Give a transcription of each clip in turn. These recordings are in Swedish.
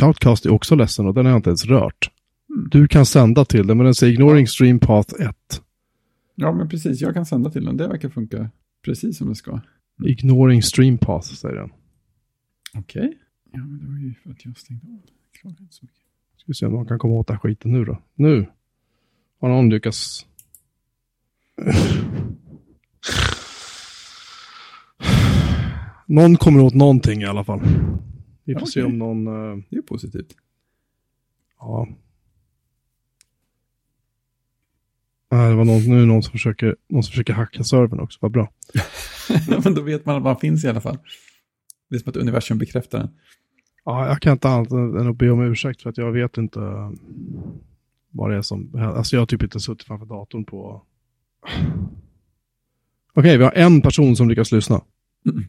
Shoutcast är också ledsen och den har jag inte ens rört. Mm. Du kan sända till den, men den säger ignoring stream path 1. Ja, men precis. Jag kan sända till den. Det verkar funka precis som det ska. Mm. Ignoring stream path, säger den. Okej. Okay. Ja, men det var ju för att jag stängde av. Klarar inte så mycket. Ska vi se om någon kan komma åt den här skiten nu då. Nu har någon lyckats. någon kommer åt någonting i alla fall. Vi får okay. se om någon... Uh... Det är positivt. Ja. Ah, det var någon, nu någon som försöker, någon som försöker hacka servern också, vad bra. ja, men då vet man att man finns i alla fall. Det är som att universum bekräftar den. Ja, jag kan inte annat än att be om ursäkt för att jag vet inte vad det är som, alltså jag har typ inte suttit framför datorn på... Okej, okay, vi har en person som lyckas lyssna. Mm.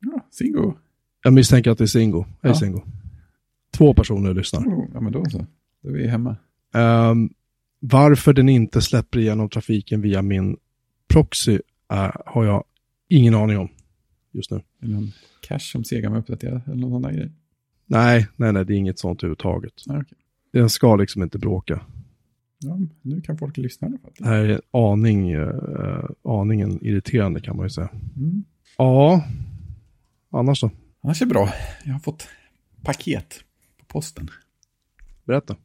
Ja, Singo. Jag misstänker att det är Singo. Hej ja. Singo. Två personer lyssnar. Oh, ja, men då så. Då är vi hemma. Um, varför den inte släpper igenom trafiken via min proxy uh, har jag ingen aning om just nu. Eller någon cache som Sega med uppdaterad eller någon annan grej? Nej, nej, nej, det är inget sånt överhuvudtaget. Ah, okay. Den ska liksom inte bråka. Ja, nu kan folk lyssna i alla fall. Det här är aning, uh, aningen irriterande kan man ju säga. Mm. Ja, annars då? Annars är det bra. Jag har fått paket på posten. Berätta.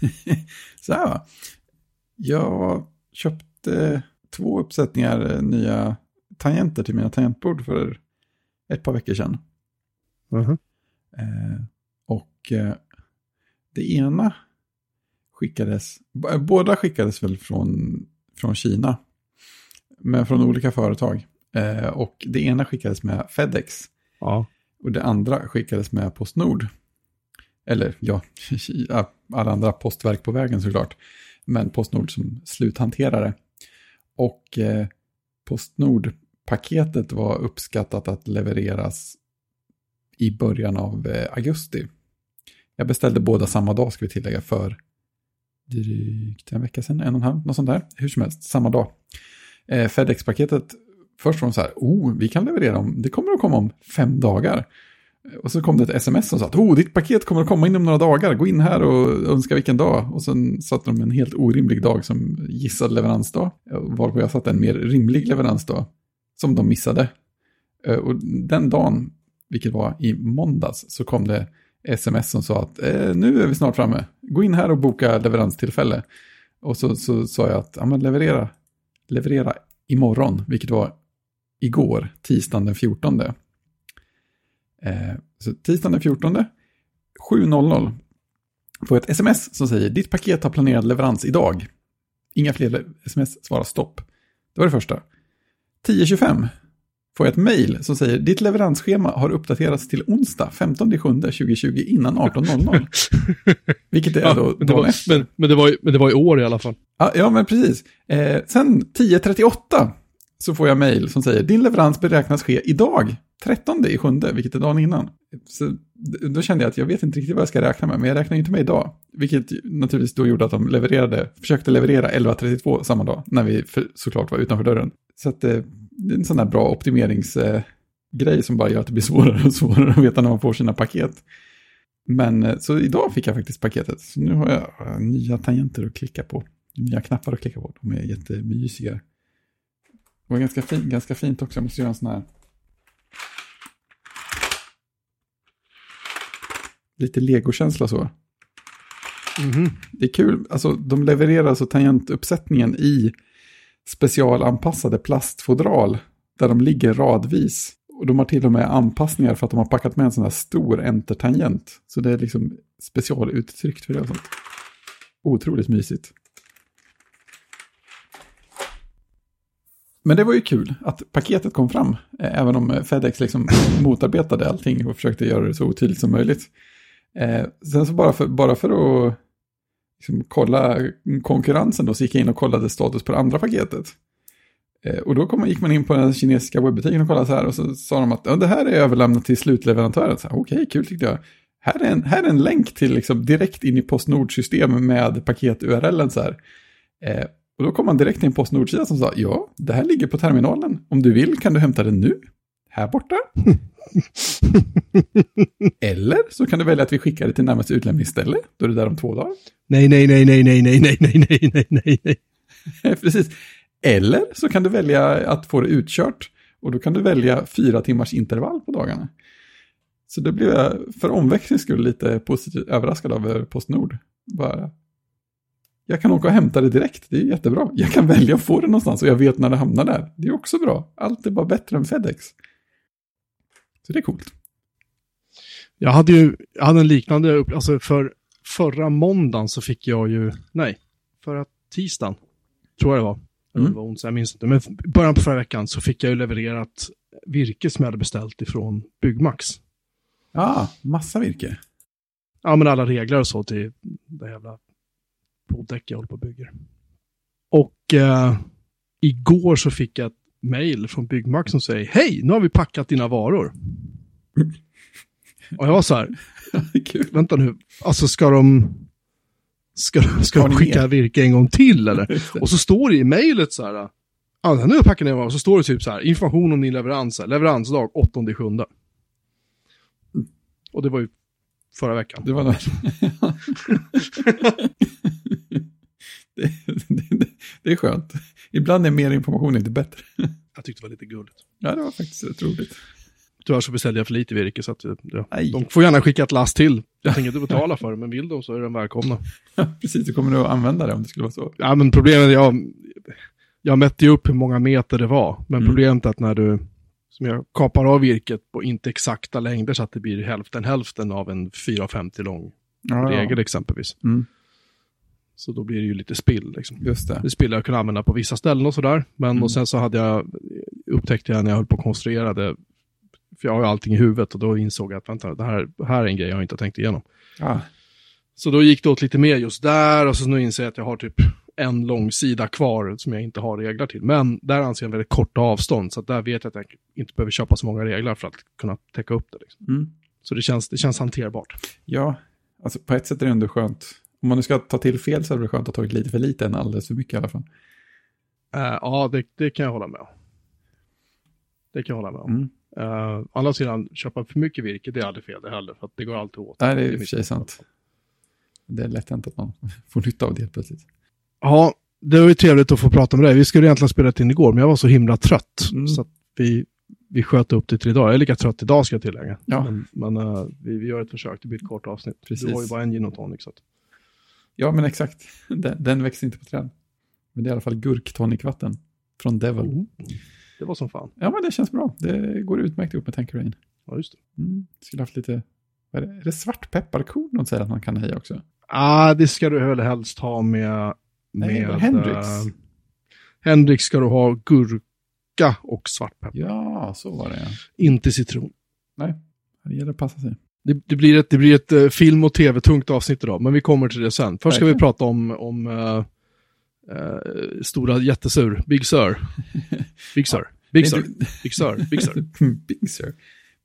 Så här va. Jag köpte två uppsättningar eh, nya tangenter till mina tangentbord för ett par veckor sedan. -huh. eh, och eh, det ena skickades, båda skickades väl från, från Kina. Men från olika företag. Eh, och det ena skickades med Fedex. Ja. Och det andra skickades med Postnord. Eller ja, alla andra postverk på vägen såklart. Men Postnord som sluthanterare. Och eh, Postnord-paketet var uppskattat att levereras i början av eh, augusti. Jag beställde båda samma dag ska vi tillägga för drygt en vecka sedan, en och en halv, något sånt där. Hur som helst, samma dag. Eh, Fedex-paketet, först var de så här, oh, vi kan leverera om, det kommer att komma om fem dagar. Och så kom det ett sms som sa att oh, ditt paket kommer att komma inom några dagar, gå in här och önska vilken dag. Och sen satte de en helt orimlig dag som gissad leveransdag, varpå jag satte en mer rimlig leveransdag, som de missade. Eh, och den dagen, vilket var i måndags, så kom det sms som sa att eh, nu är vi snart framme, gå in här och boka leveranstillfälle. Och så, så sa jag att ja, men leverera, leverera imorgon, vilket var igår, tisdagen den 14. Eh, så tisdagen den 14, 7.00, får ett sms som säger ditt paket har planerad leverans idag. Inga fler sms svarar stopp. Det var det första. 10.25 får jag ett mejl som säger ditt leveransschema har uppdaterats till onsdag 15 7 2020 innan 18.00. Vilket är ja, då men det, var, men, men, det var, men det var i år i alla fall. Ja, ja men precis. Eh, sen 10.38 så får jag mejl som säger din leverans beräknas ske idag 13 i sjunde, vilket är dagen innan. Så då kände jag att jag vet inte riktigt vad jag ska räkna med, men jag räknar inte med idag. Vilket naturligtvis då gjorde att de levererade, försökte leverera 11.32 samma dag, när vi för, såklart var utanför dörren. Så att eh, det är en sån där bra optimeringsgrej eh, som bara gör att det blir svårare och svårare att veta när man får sina paket. Men eh, så idag fick jag faktiskt paketet, så nu har jag nya tangenter att klicka på. Nya knappar att klicka på, de är jättemysiga. Det var ganska, fin, ganska fint också, jag måste göra en sån här lite legokänsla så. Mm -hmm. Det är kul, alltså de levererar alltså tangentuppsättningen i specialanpassade plastfodral där de ligger radvis. Och de har till och med anpassningar för att de har packat med en sån här stor entertangent. Så det är liksom specialuttryckt för det och sånt. Otroligt mysigt. Men det var ju kul att paketet kom fram, eh, även om Fedex liksom motarbetade allting och försökte göra det så otydligt som möjligt. Eh, sen så bara för, bara för att liksom kolla konkurrensen då så gick jag in och kollade status på det andra paketet. Eh, och då kom, gick man in på den kinesiska webbutiken och kollade så här och så sa de att ja, det här är överlämnat till slutleverantören. Okej, okay, kul tyckte jag. Här är en, här är en länk till liksom direkt in i Postnord-system med paket-URLen så här. Eh, och då kom man direkt till en Postnord-sida som sa ja, det här ligger på terminalen. Om du vill kan du hämta det nu. här borta. Eller så kan du välja att vi skickar det till närmaste utlämningsställe. Då är det där om två dagar. Nej, nej, nej, nej, nej, nej, nej, nej, nej, nej, nej, nej. Precis. Eller så kan du välja att få det utkört. Och då kan du välja fyra timmars intervall på dagarna. Så det blev jag för omväxlings skull lite positivt överraskad över Postnord. Bara, jag kan åka och hämta det direkt, det är jättebra. Jag kan välja att få det någonstans och jag vet när det hamnar där. Det är också bra. Allt är bara bättre än Fedex. Så det är coolt. Jag hade ju, jag hade en liknande, upp, alltså för förra måndagen så fick jag ju, nej, förra tisdagen, tror jag det var. Eller Mm. det var onsdag, jag minns inte. Men början på förra veckan så fick jag ju levererat virke som jag hade beställt ifrån Byggmax. Ja, massa virke. Ja, men alla regler och så till det jävla poddäck jag håller på och bygger. Och eh, igår så fick jag ett mail från Byggmax som säger Hej, nu har vi packat dina varor. Och jag var så här, vänta nu, alltså ska de, ska, ska de skicka mer? virke en gång till eller? Och så står det i mejlet så här, ja, nu packat ner varor, så står det typ så här, information om din leverans, leveransdag 8 sjunde. Och det var ju förra veckan. Det var där. det, det, det är skönt. Ibland är mer information inte bättre. Jag tyckte det var lite gulligt. Ja, det var faktiskt rätt roligt. Tyvärr så beställde jag för lite virke så att ja, Aj. de får gärna skicka ett last till. Jag tänker inte betala för det, men vill de så är de välkomna. Precis, du kommer nog att använda det om det skulle vara så. Ja, men problemet är, jag, jag mätte ju upp hur många meter det var, men Mm. problemet är att när du, som jag kapar av virket på inte exakta längder så att det blir hälften hälften av en 4,50 lång Ja, regel exempelvis. Mm, Så då blir det ju lite spill liksom. just det. Det spill jag kunde använda på vissa ställen och sådär. Men Mm. och sen så hade jag, upptäckte jag när jag höll på att konstruera det, för jag har ju allting i huvudet och då insåg jag att vänta, det här, det här är en grej jag inte har tänkt igenom. Ja, Så då gick det åt lite mer just där och så nu inser jag att jag har typ en lång sida kvar som jag inte har regler till. Men där anser jag en väldigt korta avstånd så där vet jag att jag inte behöver köpa så många regler för att kunna täcka upp det. Liksom. mm. Så det känns, det känns hanterbart. ja, alltså på ett sätt är det ändå skönt. Om man nu ska ta till fel så är det skönt att ha tagit lite för lite än alldeles för mycket i alla fall. Eh, ja, det, det kan jag hålla med om. Det kan jag hålla med om. Mm. Uh, å andra sidan, köpa för mycket virke, det är aldrig fel det heller. För det går alltid åt. Nej, det är i och för sig sant. Det är lätt hänt att man får nytta av det helt plötsligt. Ja, det var ju trevligt att få prata med dig. Vi skulle egentligen spela in igår, men jag var så himla trött. Mm. Så att vi, vi sköt upp det till idag. Jag är lika trött idag ska jag tillägga. Ja. Men, men eh, vi, vi gör ett försök, det blir ett kort avsnitt. Precis. Du har ju bara en gin och tonic. Så att, Ja, men exakt. Den, den växer inte på träd. Men det är i alla fall gurktonicvatten från Devil. oh, det var som fan. Ja, men det känns bra. Det går utmärkt ihop med Tanqueray. Ja, just det. Mm. Skulle haft lite, vad är det, är det svartpepparkorn de säger att man kan ha i också? Ah, det ska du väl helst ha med... Nej, med Hendrix. eh, Hendrix ska du ha gurka och svartpeppar. Ja, så var det. Inte citron. Nej, det gäller att passa sig. Det, det blir ett, det blir ett eh, film och tv-tungt avsnitt idag, men vi kommer till det sen. Först ska vi Verkligen. prata om, om eh, eh, stora jättesur, Big Sur. Big Sur, Big Sur, Big Sur, Big Sur. Big Sir.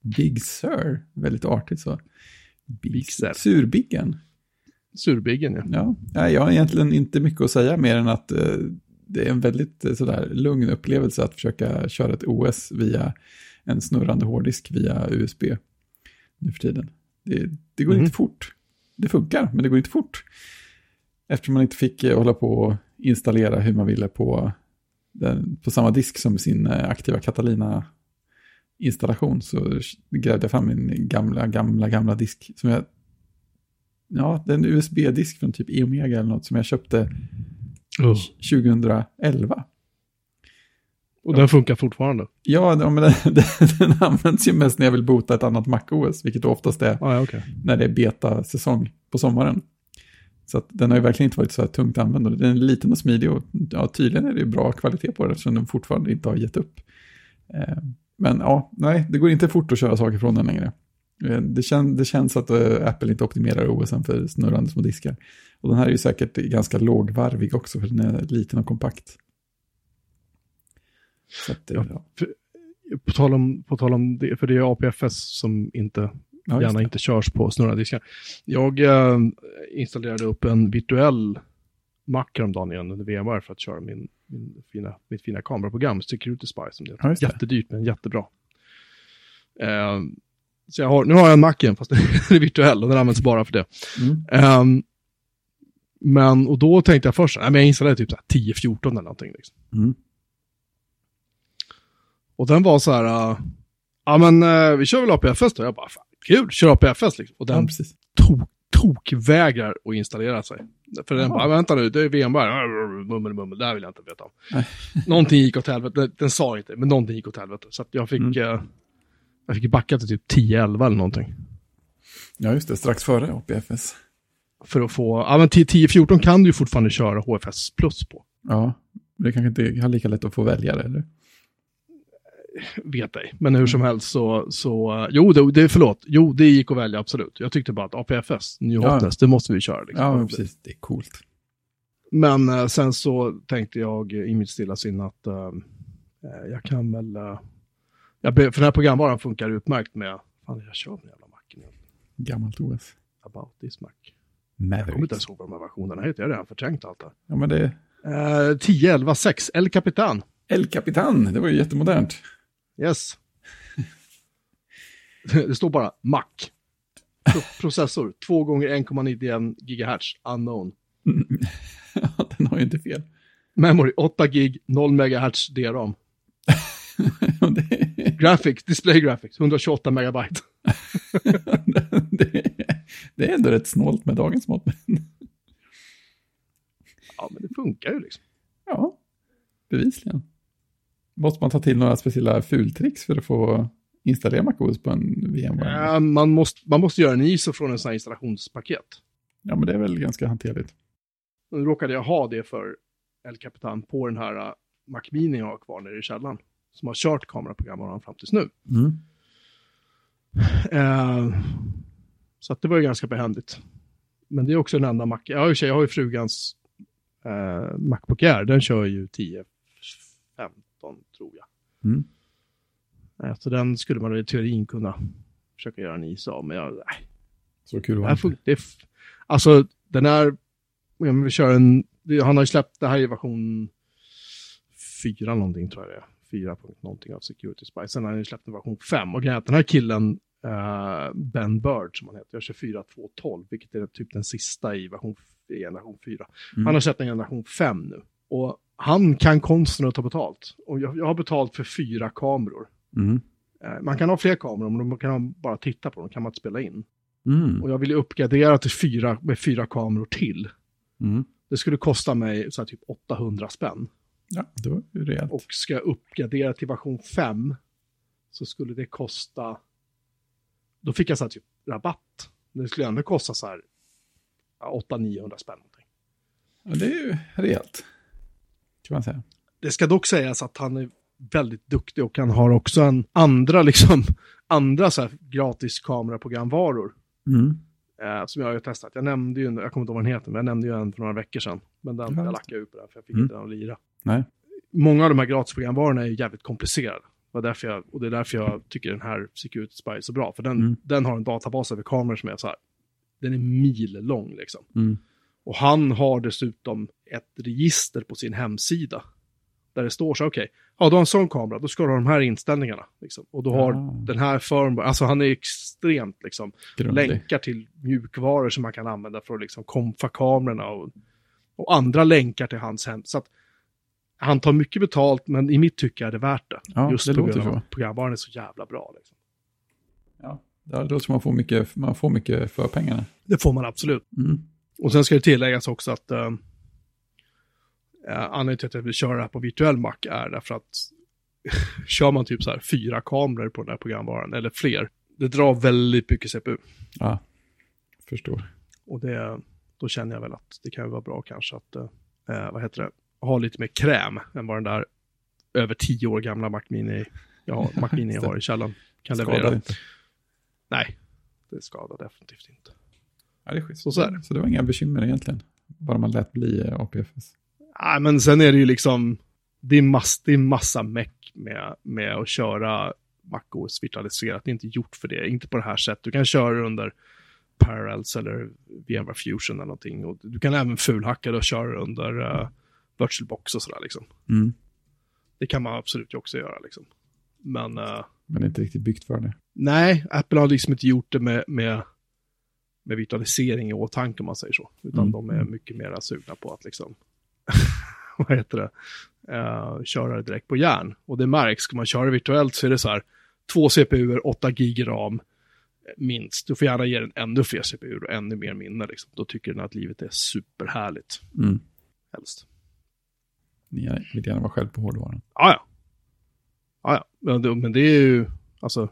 Big Sir, väldigt artigt så. Big, Big Sir. Surbiggen. Surbiggen ja. Ja, jag har egentligen inte mycket att säga mer än att eh, det är en väldigt eh, sådär lugn upplevelse att försöka köra ett OS via en snurrande hårddisk via USB nu för tiden. Det, det går Mhm. inte fort. Det funkar, men det går inte fort. Eftersom man inte fick eh, hålla på och installera hur man ville på, den, på samma disk som sin eh, aktiva Catalina-installation så grävde jag fram min gamla, gamla, gamla disk som jag Ja, det är en USB-disk från typ E-Omega eller något som jag köpte 2011. Och den funkar fortfarande. Ja, men den, den, den används ju mest när jag vill bota ett annat MacOS, vilket oftast är Ah, okej. när det är beta-säsong på sommaren. Så den har ju verkligen inte varit så här tungt använd. Den är liten och smidig och ja, tydligen är det bra kvalitet på den eftersom den fortfarande inte har gett upp. Eh, men ja, nej, det går inte fort att köra saker från den längre. Eh, Det, kän, det känns att eh, Apple inte optimerar OSen för snurrande små diskar. Och den här är ju säkert ganska lågvarvig också för den är liten och kompakt. Att, eh, Ja. ja. På tal, om, på tal om det, för det är APFS som inte Ja, gärna inte körs på snurrade diskar. Jag eh, installerade upp en virtuell Mac häromdagen igen under VMware för att köra min, min fina, mitt fina kameraprogram, Security Spy som det Ja, heter. just det. Jättedyrt men jättebra. Eh, så jag har, nu har jag en Mac igen, fast den är virtuell och den används bara för det. Mm. Ehm, men, och då tänkte jag först, nej, men jag installerade typ så här 10-14 eller någonting. Liksom. Mm. Och den var så här, äh, ja men äh, vi kör väl APFS då. Jag bara, fan, kul, kör APFS liksom. Och Ja, den precis. tok, tokvägrar att installera sig. För den bara, vänta nu, det är VMware, mummel, mummel, det här vill jag inte veta om. Nej. någonting gick åt helvete, den, den sa inte, men någonting gick åt helvete. Så att jag fick, Mm. äh, jag fick backa till typ 10-11 eller någonting. Ja, just det. Strax före APFS. För att få, ja men 10-14 kan du ju fortfarande köra HFS plus på. Ja, det kanske inte har lika lätt att få välja det, eller? vet ej. Men hur som helst så, så jo, det, det, förlåt, jo, det gick att välja absolut. Jag tyckte bara att APFS, New Ja. Hotness, det måste vi köra. Liksom. Ja, precis. Det är coolt. Men eh, sen så tänkte jag i mitt stilla sinne att eh, eh, jag kan väl, eh, jag för den här programvaran funkar utmärkt med, fan jag kör den jävla macken igen. Gammalt OS. About this Mac. Jag kommer inte Mavericks. ens ihåg vad de här versionerna heter, jag har redan förträngt allt det Ja, men det. Eh, 10, 11, 6, El Capitan. El Capitan, det var ju jättemodernt. Yes. Det står bara Mac. Pro processor 2 gånger 1,91 GHz unknown. Den har ju inte fel. Memory 8 gig 0 MHz DRAM. Det, Graphics, display graphics 128 megabyte. det, det är ändå rätt snålt med dagens mått. Ja, men det funkar ju liksom. Ja, bevisligen. Måste man ta till några speciella fultricks för att få installera MacOS på en VMware? Eh, man, måste, man måste göra en ISO från en sån här installationspaket. Ja, men det är väl ganska hanterligt. Nu råkade jag ha det för El Capitan på den här uh, Mac Mini jag har kvar nere i källaren. Som har kört kameraprogramvaran fram tills nu. Mm. Eh, så det var ju ganska behändigt. Men det är också den enda Mac. Ju, jag har ju frugans eh, Macbook Air. Den kör ju 10, 15 tror jag. Mm. Eh, så den skulle man i teorin kunna försöka göra en is av. Men jag, nej, Så kul var här det det Alltså den är, om vi kör en, han har ju släppt, det här i version 4 någonting tror jag det är. 4 punkt någonting av Security Spy. Sen har han ju släppt en version 5. Och grejen den här killen, eh, Ben Bird som han heter, jag kör 4.2.12, vilket är typ den sista i version i generation 4. Mm. Han har släppt en generation 5 nu. Och han kan konsten att ta betalt. Och jag, jag har betalt för fyra kameror. Mm. Eh, man kan ha fler kameror, men man kan bara titta på dem, kan man inte spela in. Mm. Och jag ville uppgradera till fyra, med fyra kameror till. Mm. Det skulle kosta mig så här, typ 800 spänn. Ja, det var ju rejält. Och ska jag uppgradera till version 5 så skulle det kosta... Då fick jag så här, typ rabatt. Det skulle ändå kosta så här ja, 800-900 spänn. Någonting. Ja, det är ju rejält. Kan man säga. Det ska dock sägas att han är väldigt duktig och han har också en andra, liksom, andra så här gratis kameraprogramvaror. Mm. Eh, som jag har testat. Jag nämnde ju, jag kommer inte ihåg vad den heter, men jag nämnde ju en för några veckor sedan. Men den, Ja. jag lackade ut på den för jag fick Mm. inte den att lira. Nej. Många av de här gratisprogramvarorna är jävligt komplicerade. Och, därför jag, och det är därför jag tycker den här Security Spy är så bra. För den, Mm. den har en databas över kameror som är så här, den är mil lång liksom. Mm. Och han har dessutom ett register på sin hemsida. Där det står så här, okej, ja du har en sån kamera, då ska du ha de här inställningarna. Liksom. Och du har Ah. den här firmware, alltså han är extremt liksom, Grundlig. länkar till mjukvaror som man kan använda för att liksom komfa kamerorna och, och andra länkar till hans hem. Så att han tar mycket betalt, men i mitt tycke är det värt det. Ja, Just det på grund av att programvaran är så jävla bra. Liksom. Ja, det låter som man får mycket, man får mycket för pengarna. Det får man absolut. Mm. Och sen ska det tilläggas också att uh, anledningen till att jag vill köra det här på virtuell Mac är därför att kör man typ så här fyra kameror på den här programvaran, eller fler, det drar väldigt mycket CPU. Ja, förstår. Och det, då känner jag väl att det kan vara bra kanske att, eh, vad heter det, ha lite mer kräm än vad den där över tio år gamla Mac Mini, ja, Mac Mini jag har i källaren kan Skadar leverera. inte. Nej, det skadar definitivt inte. Ja, det är schysst. Så så är det. Så det var inga bekymmer egentligen. Bara man lät bli eh, APFS. Nej, men sen är det ju liksom, det är, mass, det är massa meck med, med att köra MacOS virtualiserat. Det är inte gjort för det, inte på det här sättet. Du kan köra under Parallels eller VMware Fusion eller någonting. Och du kan även fulhacka det och köra under uh, VirtualBox och sådär liksom. Mm. Det kan man absolut också göra liksom. Men, eh, Men det är inte riktigt byggt för det. Nej, Apple har liksom inte gjort det med, med, med virtualisering i åtanke om man säger så. Utan Mm. de är mycket mer sugna på att liksom, vad heter det, Eh, köra det direkt på järn. Och det märks, ska man köra virtuellt så är det så här, två CPUer, 8 gig ram, eh, minst. Du får gärna ge den ännu fler CPUer och ännu mer minne. Liksom. Då tycker den att livet är superhärligt, Mm. helst. Ni vill gärna vara själv på hårdvaran. Ja, ja. Ja, ja. Men, det, är ju, alltså,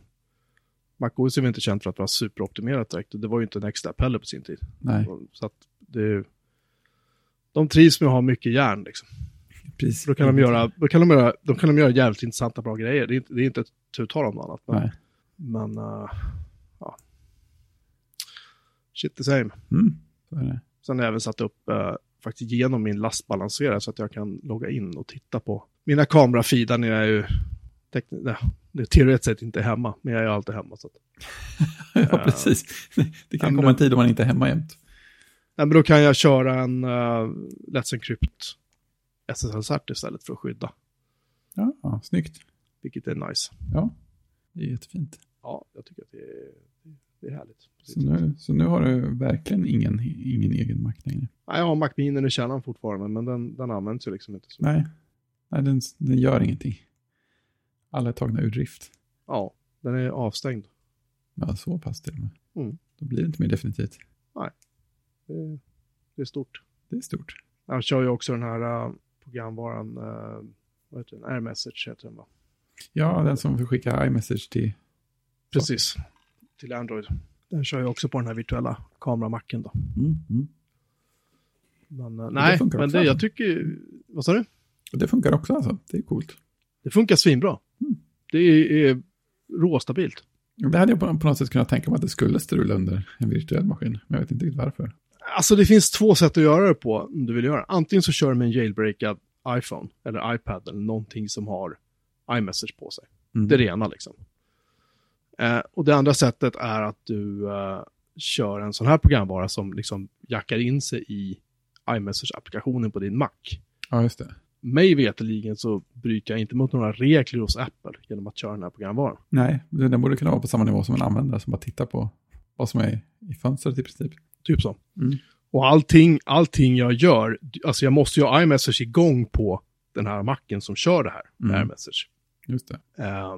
MacOS är väl inte känt för att vara superoptimerat direkt. Det var ju inte en extra heller på sin tid. Nej, Så att det är ju, de trivs med att ha mycket järn liksom. precis. Då kan de göra, då kan de göra, då kan de göra jävligt intressanta bra grejer. Det är inte, det är inte tu tal om något annat. Men, Nej. men uh, ja. Shit the same. Mm, så är det. Sen har jag även satt upp uh, faktiskt genom min lastbalanserare så att jag kan logga in och titta på mina kamerafeeder när jag är ju nej, det är teoretiskt sett inte hemma, men jag är alltid hemma. Så att, ja, precis. Det kan komma en tid då man inte är hemma jämt. nej, men då kan jag köra en uh, Let's Encrypt SSL-cert istället för att skydda, Ja, ja, snyggt. vilket är nice. Ja, det är jättefint. Ja, jag tycker att det är, det är härligt. Så nu, så nu har du verkligen ingen, ingen egen Mac längre? Nej, jag har Mac Mini i kärnan fortfarande, men den, den används ju liksom inte så. Nej, Nej den, den gör ingenting. Alla är tagna ur drift. Ja, den är avstängd. Ja, så pass till och med. Mm. Då blir det inte mer definitivt. Det, är- det är stort. Det är stort. Jag kör ju också den här uh, programvaran, uh, vad heter den? AirMessage heter den va? Ja, den som får skicka iMessage till... Precis. Till Android. Den kör jag också på den här virtuella kameramacken då. Mm, mm. Men uh, det nej, funkar men det, jag tycker, vad sa du? Det funkar också alltså. Det är coolt. Det funkar svinbra. Mm. Det är, är råstabilt. Det hade jag på, på något sätt kunnat tänka mig att det skulle strula under en virtuell maskin. Men jag vet inte riktigt varför. Alltså det finns två sätt att göra det på om du vill göra. Antingen så kör du med en jailbreakad iPhone eller iPad eller någonting som har iMessage på sig. Mm. Det är det ena liksom. Eh, och det andra sättet är att du eh, kör en sån här programvara som liksom jackar in sig i iMessage-applikationen på din Mac. Ja, just det. Mig veterligen så bryter jag inte mot några regler hos Apple genom att köra den här programvaran. Nej, den borde kunna vara på samma nivå som en användare som bara tittar på vad som är i fönstret i princip. Typ så. Mm. Och allting, allting jag gör, alltså jag måste ju ha iMessage igång på den här macken som kör det här Mm. iMessage. Just det. Eh,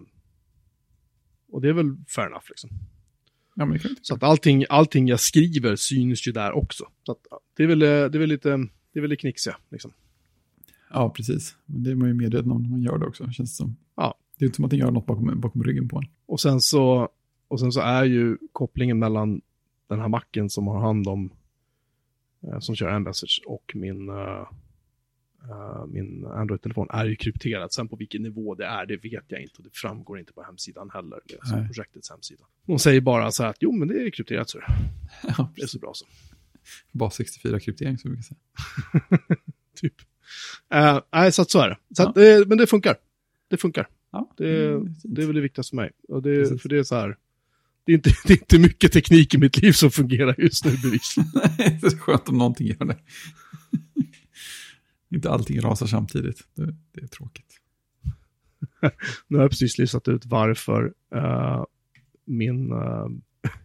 och det är väl fair enough liksom. Ja, Så att allting, allting jag skriver syns ju där också. Så att det är väl, eh, det är väl lite, det är väl det knixiga liksom. Ja, precis. Men det är man ju medveten om när man gör det också, känns det som. Ja. Det är inte som att den gör något bakom, bakom ryggen på en. Och sen så, och sen så är ju kopplingen mellan den här macken som har hand om, eh, som kör iMessage och min, eh, min Android-telefon är ju krypterad. Sen på vilken nivå det är, det vet jag inte och det framgår inte på hemsidan heller, alltså projektets hemsida. De säger bara så här att jo men det är krypterat så Ja, det är så bra så. Bas 64-kryptering som vi kan säga. typ. Eh, nej, så att så är det. Så att, men det funkar. Det funkar. Ja, Det, mm, det är väl det viktigaste för mig. Och det, Precis. för det är så här, det är, inte, det är inte mycket teknik i mitt liv som fungerar just nu bevisligen. Det är skönt om någonting gör det. Inte allting rasar samtidigt. Det, det är tråkigt. Nu har jag precis listat ut varför eh, min, eh,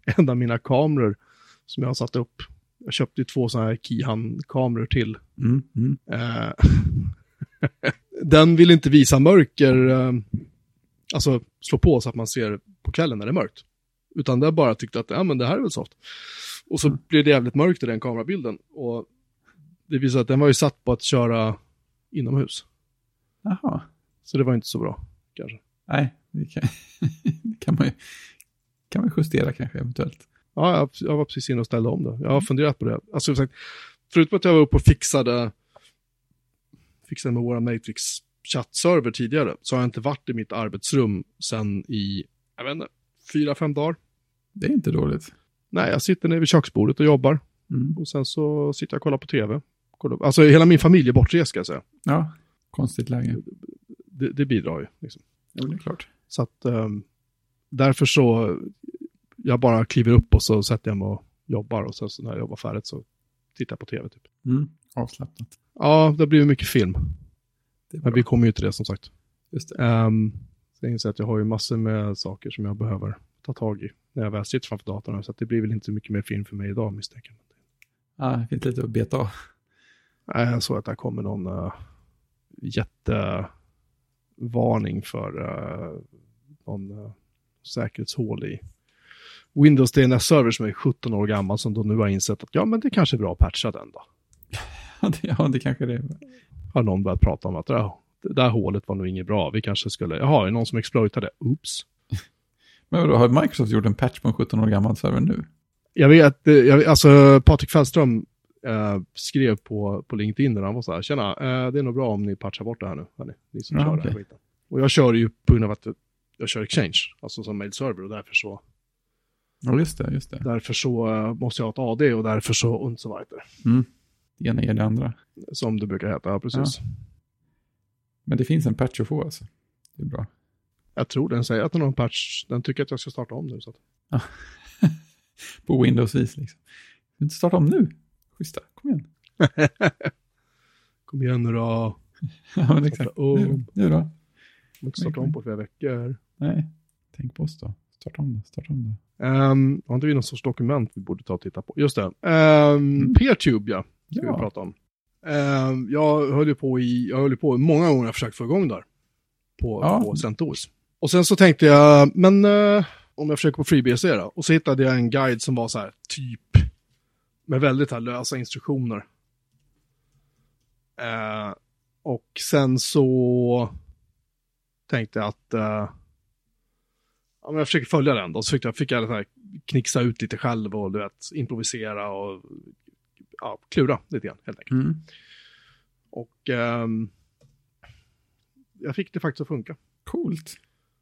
en av mina kameror som jag har satt upp, jag köpte ju två sådana här Kihan-kameror till. Mm, mm. Eh, den vill inte visa mörker, alltså slå på så att man ser på kvällen när det är mörkt. Utan den bara tyckte att ja, men det här är väl soft. Och så blev det jävligt mörkt i den kamerabilden. Och det visade att den var ju satt på att köra inomhus. Jaha. Så det var inte så bra, kanske. Nej, det kan, det kan man ju kan man justera kanske eventuellt. Ja, jag, jag var precis inne och ställde om det. Jag har funderat på det. Alltså, sagt, förutom att jag var uppe och fixade, fixade med våra Matrix chattserver tidigare, så har jag inte varit i mitt arbetsrum sen i, jag vet inte, fyra, fem dagar. Det är inte dåligt. Nej, jag sitter nere vid köksbordet och jobbar. Mm. Och sen så sitter jag och kollar på tv. Alltså hela min familj är bortrest, ska jag säga. Ja, konstigt läge. Det, det bidrar ju. Liksom. Ja, det är klart. Så att ehm, därför så, jag bara kliver upp och så sätter jag mig och jobbar. Och sen så när jag jobbar färdigt så tittar jag på tv typ. Mm. Avslappnat. Ja, det blir mycket film. Men vi kommer ju till det som sagt. Just det. Ehm, Så jag inser att jag har ju massor med saker som jag behöver ta tag i när jag väl sitter framför datorn. Så att det blir väl inte så mycket mer film för mig idag misstänker jag. Ja, det finns lite att beta av. Jag såg att det kommer någon uh, jättevarning för uh, någon uh, säkerhetshål i Windows DNS-server som är 17 år gammal som de nu har insett att ja, men det kanske är bra att patcha den då. Ja, det, det kanske det är. Har någon börjat prata om att ja, det där hålet var nog inget bra. Vi kanske skulle, jaha, är det någon som exploitade? Oops. Men vadå, har Microsoft gjort en patch på en 17 år gammal server nu? Jag vet, jag, alltså Patrik Fällström eh, skrev på, på LinkedIn där han var så här, tjena, eh, det är nog bra om ni patchar bort det här nu, hörni, ni som Ja, kör okej. den här skiten. Och jag kör ju på grund av att jag, kör Exchange, alltså som mail-server och därför så, Ja, just det, just det. därför så eh, måste jag ha ett AD och därför så och så vidare. Mm. Det ena ger det andra. Som det brukar heta, ja precis. Men det finns en patch att få alltså. Det är bra. Jag tror den säger att den har en patch, den tycker att jag ska starta om nu. Så att, På Windows-vis liksom. Du inte starta om nu? Schyssta, kom igen. Kom igen nu då, Ja, men exakt. Starta om. Nu, nu då? jag har inte startat om på flera veckor. Nej, tänk på oss då. Starta om då, starta om då. Um, har inte vi någon sorts dokument vi borde ta och titta på? Just det. Um, Peertube, ja. Ska Ja. vi prata om. Um, jag höll ju på i, jag höll på i många gånger och försökt få igång där. På, Ja. på CentOS. Och sen så tänkte jag, men eh, om jag försöker på FreeBSD då. Och så hittade jag en guide som var så här, typ, med väldigt här lösa instruktioner. Eh, och sen så tänkte jag att eh, ja, men jag försöker följa den då. Så fick jag, fick jag här, knixa ut lite själv och du vet, improvisera och ja, klura lite grann helt enkelt. Mm. Och ehm, jag fick det faktiskt att funka. Coolt.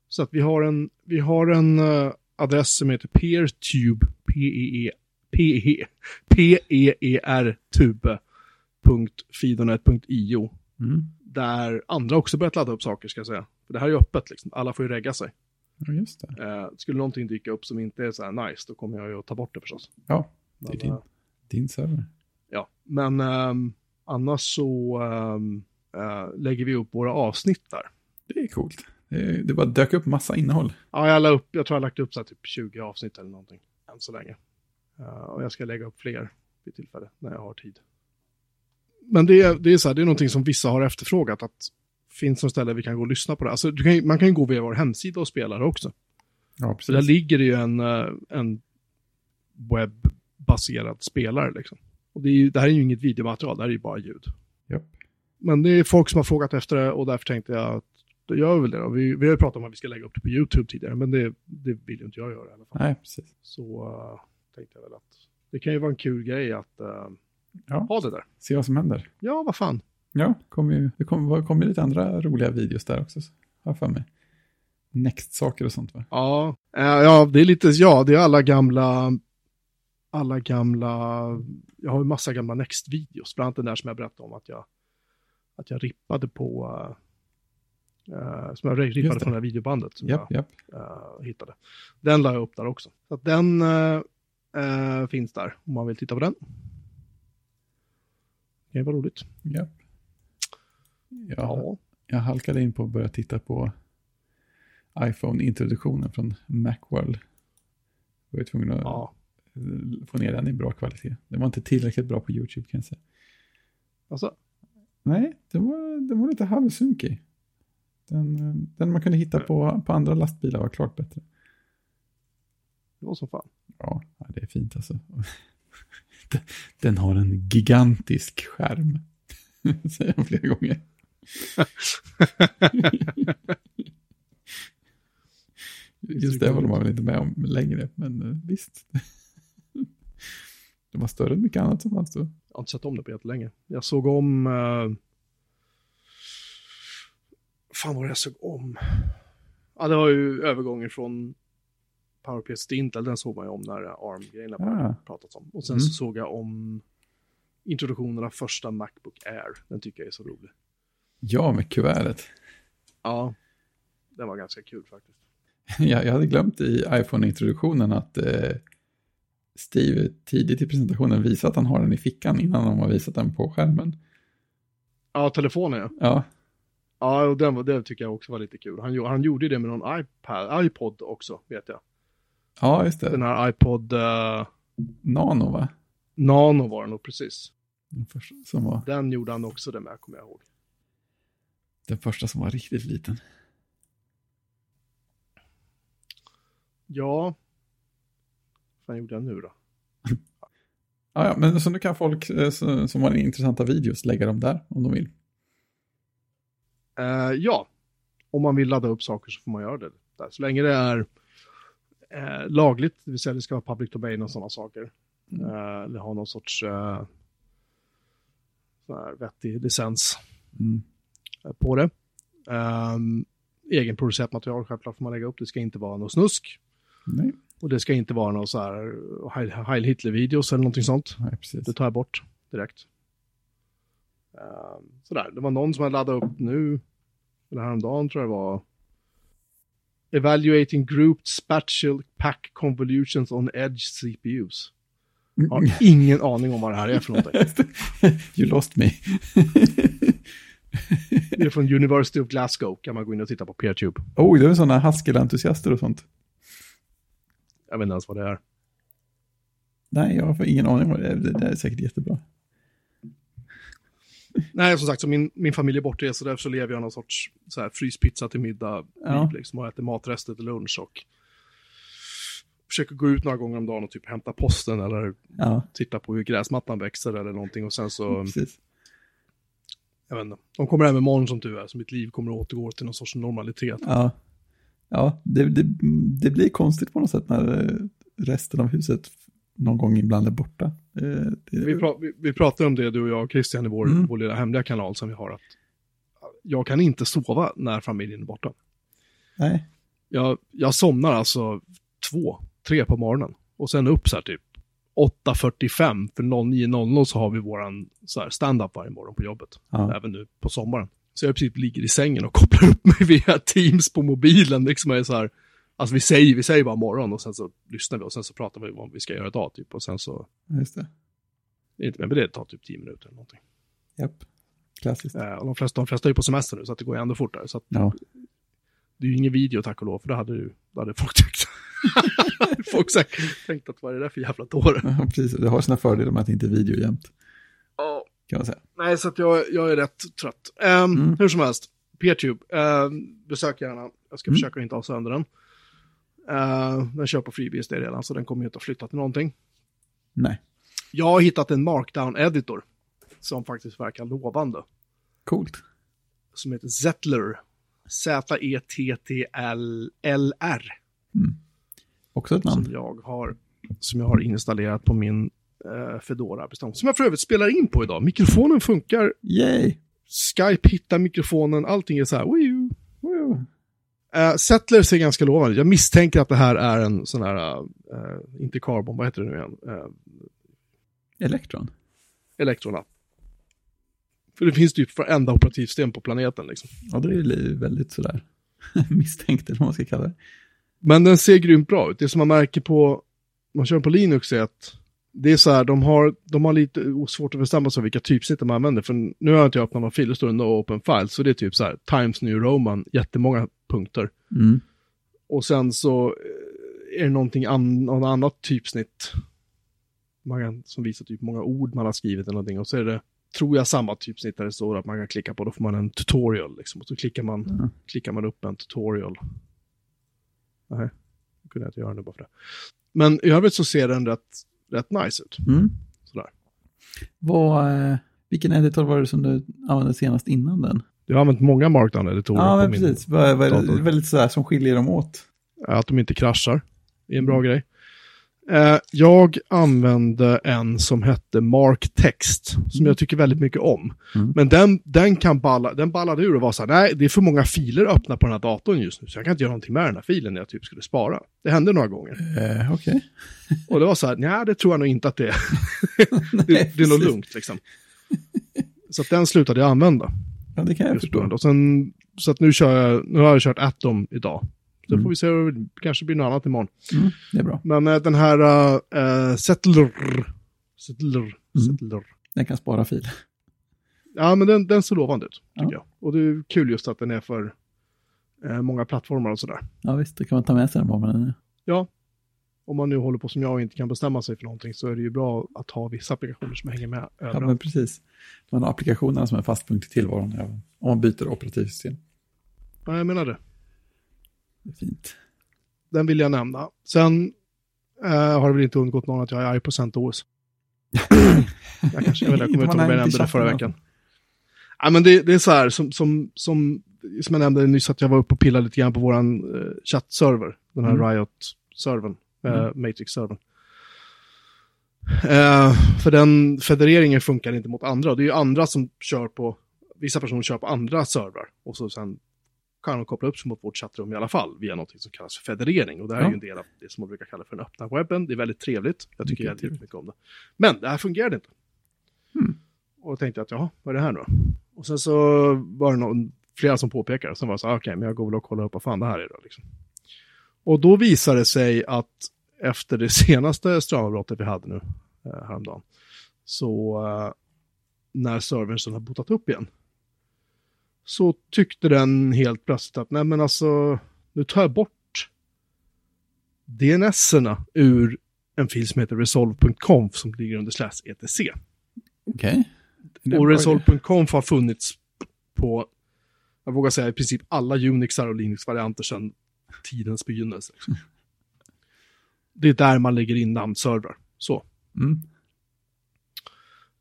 Så att vi har en, vi har en eh, adress som heter peertube, p-e-e, p-e, p-e-e-r tube.fidonet.io Mm. där andra också börjat ladda upp saker ska jag säga. För det här är ju öppet liksom, alla får ju regga sig. Ja, just det. Eh, skulle någonting dyka upp som inte är så här nice, då kommer jag ju att ta bort det förstås. Ja, det Men, är din, eh, din server. Ja, men ehm, annars så eh, lägger vi upp våra avsnitt där. Det är coolt. Det, det bara dök upp massa innehåll. Ja, jag, la upp, jag tror jag har lagt upp så här typ 20 avsnitt eller någonting än så länge. Eh, och jag ska lägga upp fler vid tillfälle när jag har tid. Men det, är- det är så här, det är någonting som vissa har efterfrågat att finns något ställe vi kan gå och lyssna på det. Alltså, kan, man kan ju gå via vår hemsida och spela det också. Ja, Så där ligger det ju en, eh, en webbaserad spelare liksom. Och det, ju, det här är ju inget videomaterial, det här är ju bara ljud. Japp. Men det är folk som har frågat efter det och därför tänkte jag att då gör vi väl det då. Vi, vi har ju pratat om att vi ska lägga upp det på YouTube tidigare, men det, det vill ju inte jag göra i alla fall. Nej, precis. Så eh, tänkte jag väl att det kan ju vara en kul grej att eh, Ja, ha det där. se vad som händer. Ja, vad fan. Ja, kommer ju, det kommer, ju lite andra roliga videos där också. så Har jag för mig. Next-saker och sånt va? Ja, eh, ja, det är lite, ja, det är alla gamla, alla gamla, jag har ju massa gamla Next-videos, bland annat den där som jag berättade om att jag, att jag rippade på, eh, som jag rippade från det här videobandet som japp. jag eh, hittade. Den la jag upp där också. Så att den eh, finns där om man vill titta på den. Det vara roligt. japp. Ja, jag halkade in på att börja titta på iPhone-introduktionen från Macworld. Jag var tvungen att ja. få ner den i bra kvalitet. Den var inte tillräckligt bra på YouTube kan jag säga. Alltså, Nej, den var, den var lite halvsunkig. Den, eh, den man kunde hitta på, på andra lastbilar var klart bättre. det var som fan. Ja, det är fint alltså. Den- har en gigantisk skärm. Säger jag flera gånger. Just det håller man väl inte med om längre, men eh, visst. Det var större än mycket annat som fanns då. Jag har inte sett om det på jättelänge. Jag såg om... Uh... fan vad jag såg om? Ja, det var ju övergången från PowerPC till Intel. Den såg man ju om när ARM-grejerna började Ah. pratats om. Och sen Mm. så såg jag om introduktionen av första Macbook Air. Den tycker jag är så rolig. Ja, med kuvertet. Ja, den var ganska kul faktiskt. Jag, jag hade glömt i iPhone-introduktionen att eh, Steve tidigt i presentationen visade att han har den i fickan innan de har visat den på skärmen. Ja, telefonen ja. Ja, Ja, och den, det tycker jag också var lite kul. Han, han gjorde det med någon iPad, iPod också, vet jag. Ja, just Den det. här iPod eh, Nano, va? Nano var det nog precis. Den första som var, Den gjorde han också det med, kommer jag ihåg. den första som var riktigt liten. Ja. Vad gjorde jag nu då? Ja, ja, men så nu kan folk eh, så- som har intressanta videos lägga dem där om de vill. Eh, ja, om man vill ladda upp saker så får man göra det där. Så länge det är eh, lagligt, det vill säga det ska vara public domain och sådana saker. Mm. Eh, eller ha någon sorts eh, vettig licens Mm. eh, på det. Um, egenproducerat material självklart får man lägga upp, det ska inte vara något snusk. Nej, Och det ska inte vara någon så här Heil, Hitler-videos eller någonting sånt. nej, precis. Det tar jag bort direkt. Ehm, sådär, det var någon som hade laddat upp nu, eller häromdagen tror jag det var. Evaluating grouped spatial pack convolutions on edge CPUs. Jag har ingen aning om vad det här är för någonting. you lost me. Det är från University of Glasgow, kan man gå in och titta på PeerTube. Oj, det är sådana Haskell-entusiaster och sånt. Jag vet inte ens vad det är. Nej, jag har ingen aning vad det. Det är säkert jättebra. Nej, som sagt, så min, min familj är bortrest så därför så lever jag någon sorts så här, fryspizza till middag, Ja. liv, liksom, och äter matrester till lunch och försöker gå ut några gånger om dagen och typ hämta posten eller Ja, titta på hur gräsmattan växer eller någonting och sen så, precis. jag vet inte, de kommer hem imorgon som du är, så mitt liv kommer att återgå till någon sorts normalitet. Ja, ja det, det, det blir konstigt på något sätt när resten av huset någon gång ibland är borta. Eh, Vi, pra, vi, pratade om det, du och jag och Christian, i vår, Mm. vår lilla hemliga kanal som vi har, att jag kan inte sova när familjen är borta. Nej, Jag, jag somnar alltså två, tre på morgonen och sen upp så här typ 8.45 för 09.00 så har vi våran stand-up varje morgon på jobbet. ja, Även nu på sommaren. Så jag i princip ligger i sängen och kopplar upp mig via Teams på mobilen. Liksom är så här, alltså vi säger, vi säger bara morgon och sen så lyssnar vi och sen så pratar vi om vad vi ska göra idag typ. Och sen så, just det. inte men det tar typ 10 minuter eller någonting. Japp, klassiskt. Eh, och de flesta, de flesta är ju på semester nu så att det går ju ändå fortare. Så att Ja, det är ju ingen video tack och lov, för det hade, ju, det hade folk tyckt. folk säkert tänkt att vad är det där för jävla dåre? ja, precis. Det har sina fördelar med att det inte är video jämt, Ja, kan man säga. nej så att jag, jag är rätt trött. Ehm, Mm. Hur som helst, Peertube, um, besök gärna. Jag ska Mm. försöka inte ha sönder den. Uh, den kör på FreeBSD redan, så den kommer ju inte att flytta till någonting. Nej, Jag har hittat en markdown-editor som faktiskt verkar lovande. coolt. Som heter Zettler. E Z-E-T-T-L-R. Också ett namn. Som jag har, som jag har installerat på min uh, Fedora-bestämmelse. Som jag för övrigt spelar in på idag. Mikrofonen funkar, Yay! Skype hittar mikrofonen, allting är så här. Wii Woo. Uh, Settler ser ganska lovande Jag misstänker att det här är en sån här, uh, inte Carbon, vad heter det nu igen? Uh, Electron. Electrona. För det finns typ för enda operativsystem på planeten liksom. Ja, det är ju väldigt sådär misstänkt, eller vad man ska kalla det. Men den ser grymt bra ut. Det som man märker på, man kör på Linux är att det är så här, de har, de har lite svårt att bestämma sig vilka typsnitt de använder. För nu har jag inte öppnat någon fil, det står no open file. Så det är typ så här, Times New Roman, jättemånga punkter. Mm. Och sen så eh, är det någonting an, någon annat typsnitt. Man kan, som visar typ många ord man har skrivit eller någonting. Och så är det, tror jag, samma typsnitt där det står att man kan klicka på. Då får man en tutorial liksom. Och så klickar man, Ja. klickar man upp en tutorial. Nej, det kunde jag inte göra nu bara för det. Men i övrigt så ser den rätt, rätt nice ut. Mm. Sådär. Vad, eh, vilken editor var det som du använde senast innan den? Jag har använt många markdown-editorer Ja, men precis. Vad är det väldigt sådär som skiljer dem åt? att de inte kraschar. Det är en bra grej. Eh, jag använde en som hette Mark Text, som jag tycker väldigt mycket om. Mm. Men den, den, kan balla, den ballade ur och var så här, nej, det är för många filer öppna på den här datorn just nu, så jag kan inte göra någonting med den här filen när jag typ skulle spara. Det hände några gånger. Eh, Okej. Och det var så här, nej, det tror jag nog inte att det är. det, det är nog lugnt liksom. Så att den slutade jag använda. Ja, det kan jag förstå. Och sen, så att nu, kör jag, nu har jag kört Atom idag. Så Mm. får vi se, det kanske blir något annat imorgon. Mm, det är bra. Men eh, den här uh, Settler, Settler, Mm. Settler. Den kan spara fil. Ja, men den, den ser lovande ut, tycker Ja. jag. Och det är kul just att den är för eh, många plattformar och sådär. Ja visst, då kan man ta med sig den var man än är. Ja, om man nu håller på som jag och inte kan bestämma sig för någonting så är det ju bra att ha vissa applikationer som hänger med Ja, överallt. men precis. Man har applikationerna som en fast punkt i tillvaron ja, om man byter operativsystem. Ja, jag menar det. Det fint. Den vill jag nämna. Sen eh, har det väl inte undgått någon att jag är arg på CentOS. jag kanske, jag, vet, jag kommer inte ihåg om jag nämnde det förra veckan. Ja, men det, det är så här, som, som, som, som jag nämnde nyss, att jag var uppe och pillade lite grann på våran eh, chattserver, den här Mm. Riot-servern, Mm. Matrix-servern. Eh, för den federeringen funkar inte mot andra, det är ju andra som kör på, vissa personer kör på andra servrar, och så sen kan de koppla upp sig mot vårt chattrum i alla fall, via något som kallas för federering, och det här är Ja. ju en del av det som man brukar kalla för den öppna webben, det är väldigt trevligt, jag tycker Mycket jävligt trevligt. mycket om det. Men det här fungerade inte. Mm. Och då tänkte jag att, jaha, vad är det här nu? Och sen så var det någon, flera som påpekade, sen var jag så okej, men jag går väl och kollar upp vad fan det här är då. Liksom. Och då visade det sig att efter det senaste strömavbrottet vi hade nu eh, häromdagen, så eh, när servern sen har botat upp igen, så tyckte den helt plötsligt att, nej men alltså, nu tar jag bort DNS-erna ur en fil som heter resolve.conf som ligger under slash etc. Okej. En Och resolve.conf har funnits på, jag vågar säga i princip alla Unixar och Linux-varianter sedan tidens begynnelse. Det är där man lägger in namnservrar. Så. Mm.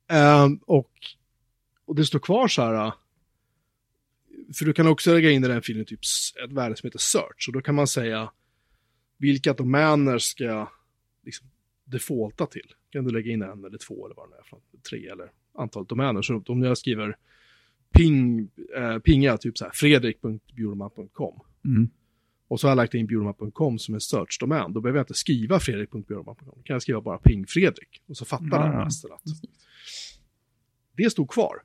Ehm, och, och det står kvar så här, äh, för du kan också lägga in i den filen typ ett värde som heter search. Och då kan man säga vilka domäner ska jag liksom defaulta till. Kan du lägga in en eller två eller vad det är, tre eller antal domäner. Så om jag skriver ping, eh, pinga typ så här fredrik.bjurman.com Mm. Och så har jag lagt in bjurman.com som en search-domän, då behöver jag inte skriva fredrik.bjurman.com. Då kan jag skriva bara ping Fredrik och så fattar Ja, den resten att det stod kvar.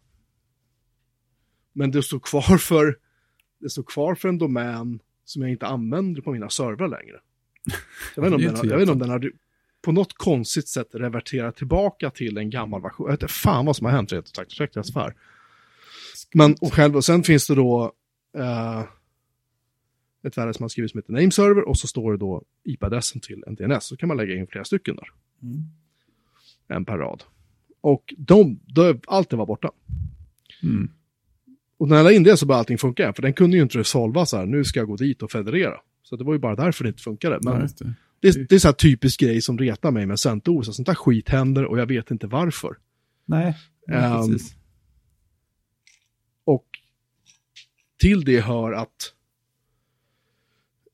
Men det stod kvar för det stod kvar för en domän som jag inte använder på mina servrar längre. Jag vet inte om den, jag vet inte om den har på något konstigt sätt reverterat tillbaka till en gammal version. Jag vet inte fan vad som har hänt rent ut sagt, ursäkta jag svär. Men och själv, och sen finns det då eh, ett värde som man skriver som heter name server och så står det då IP-adressen till en DNS. Så kan man lägga in flera stycken där Mm. en per rad. Och de, de, allt det var borta. Mm. Och när jag la in det så började allting funka igen, för den kunde ju inte resolva så här, nu ska jag gå dit och federera. Så det var ju bara därför det inte funkade. Men just det. det, det är så här typisk grej som retar mig med CentOS, sånt där skit händer och jag vet inte varför. Nej, Ehm, ja, precis. Och till det hör att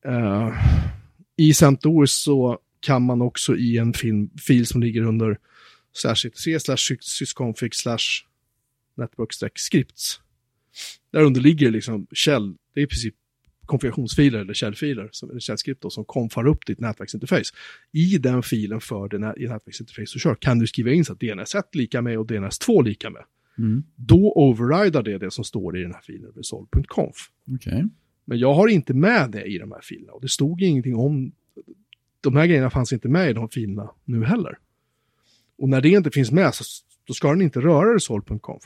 eh, i CentOS så kan man också i en film, fil som ligger under slash etc slash sysconfig slash network scripts. Där under ligger liksom käll, det är i princip konfigurationsfiler eller källfiler, som, eller källskript då, som konfar upp ditt nätverksinterface. I den filen för det nä- i nätverksinterface du kör kan du skriva in så att DNS1 lika med och DNS2 lika med Mm. då overrider det det som står i den här filen resolve.conf. Okej. Men jag har inte med det i de här filerna och det stod ingenting om, de här grejerna fanns inte med i de filerna nu heller. Och när det inte finns med så då ska den inte röra resolve.conf.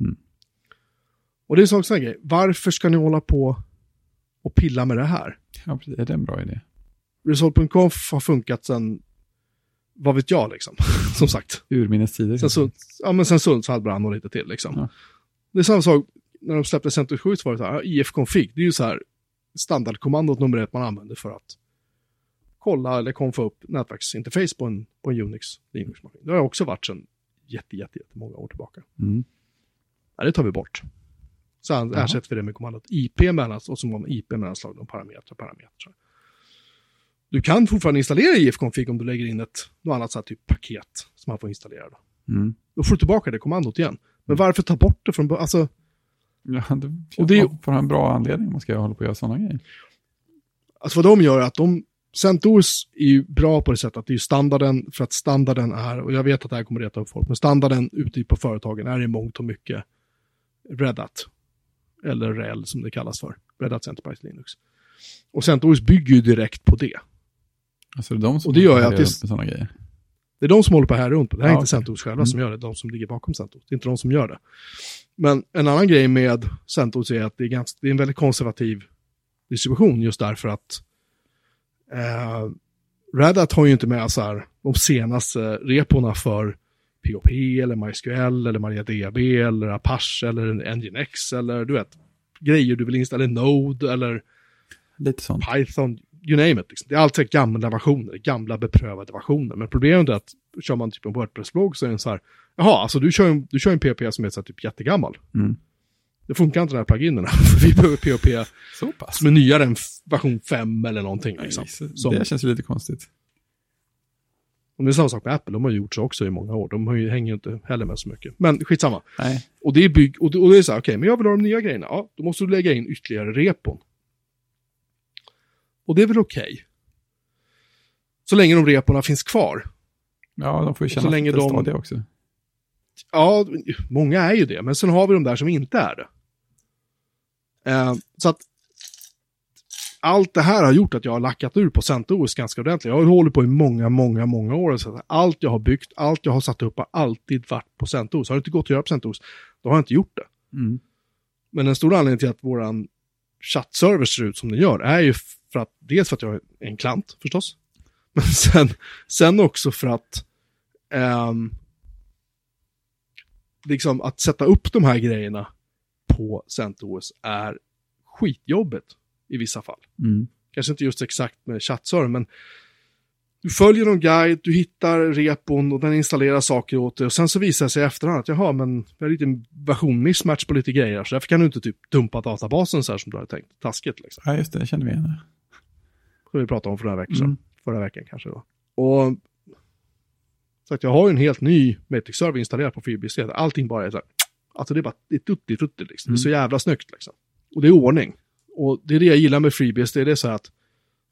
Mm. Och det är en sån här grej, varför ska ni hålla på och pilla med det här? Ja. Är det en bra idé? Resolve.conf har funkat sedan, vad vet jag liksom, som sagt. Urminnes tider. Sen, ja, men sen Sundsvall brann och lite till liksom. Ja. Det är samma sak när de släppte CentOS 7 så var det så här, ja, if-config, det är ju så här standardkommandot nummer ett man använder för att kolla eller konfa upp nätverksinterface på en, på en Unix Linux-maskin. Det har också varit sedan jätte, jätte, jättemånga år tillbaka. Mm. Ja, det tar vi bort. Sen Jaha. ersätter vi det med kommandot IP mellan, och så har man IP mellanslag och parametrar, parametrar. Du kan fortfarande installera if-config om du lägger in ett något annat så här typ paket som man får installera. Då. Mm. Då får du tillbaka det kommandot igen. Men varför ta bort det från? Alltså, Ja, det, Och det är- ha en bra anledning man ska hålla på och göra sådana grejer. alltså vad de gör är att de, CentOS är ju bra på det sättet att det är standarden, för att standarden är, och jag vet att det här kommer reta upp folk, men standarden ute på företagen är i mångt och mycket Red Hat. Eller REL som det kallas för. Red Hat Enterprise Linux. Och CentOS bygger ju direkt på det. Alltså det är de som Och det gör att det- sådana grejer. Det är de som håller på här runt. Det här är Ja, inte. CentOS själva Mm. som gör det, de som ligger bakom CentOS. Det är inte de som gör det. Men en annan grej med CentOS är att det är, ganska, det är en väldigt konservativ distribution just därför att eh, Red Hat har ju inte med så här, de senaste reporna för POP eller MySQL eller MariaDB eller Apache eller Nginx eller du vet grejer du vill installera, Node eller. Python, you name it. Liksom. Det är alltid gamla versioner, gamla beprövade versioner. Men problemet är att kör man typ en WordPress-blogg så är den så här, jaha, alltså du kör en, du kör en PHP som är så här, typ jättegammal. Mm. Det funkar inte de här pluginerna. för Vi behöver PHP Så pass. som är nyare än version 5 eller någonting. Liksom. Som- Det känns ju lite konstigt. Och det är samma sak med Apple, de har gjort så också i många år. De har ju, hänger ju inte heller med så mycket. Men skitsamma. Nej. Och det är bygg, och det, och det är så här, okej, men jag vill ha de nya grejerna. Ja, då måste du lägga in ytterligare repon. Och det är väl okej. Så länge de reporna finns kvar. Ja, de får ju så känna länge lite de- stadig också. Ja, många är ju det, men sen har vi de där som inte är det. Eh, så att allt det här har gjort att jag har lackat ur på CentOS ganska ordentligt. Jag har hållit på i många, många, många år. Så att allt jag har byggt, allt jag har satt upp har alltid varit på CentOS. Har det inte gått att göra på CentOS, då har jag inte gjort det. Mm. Men en stor anledning till att våran chattserver ser ut som den gör är ju för att, dels för att jag är en klant förstås, men sen, sen också för att ehm, liksom att sätta upp de här grejerna på CentOS är skitjobbigt i vissa fall. Mm. Kanske inte just exakt med chattserver, men du följer någon guide, du hittar repon och den installerar saker åt dig och sen så visar det sig i efterhand att jaha, men vi har lite version mismatch på lite grejer, så därför kan du inte typ dumpa databasen så här som du hade tänkt. Taskigt liksom. Ja, just det. Det känner vi igen. Som vi pratade om för några veckor sedan. Mm. Förra veckan kanske då. Och så att jag har ju en helt ny Matrix-server installerad på FreeBSD. Allting bara är så här, alltså det är bara, det är tutti frutti liksom. Det är så jävla snyggt liksom. Och det är ordning. Och det är det jag gillar med FreeBSD, det är så här att,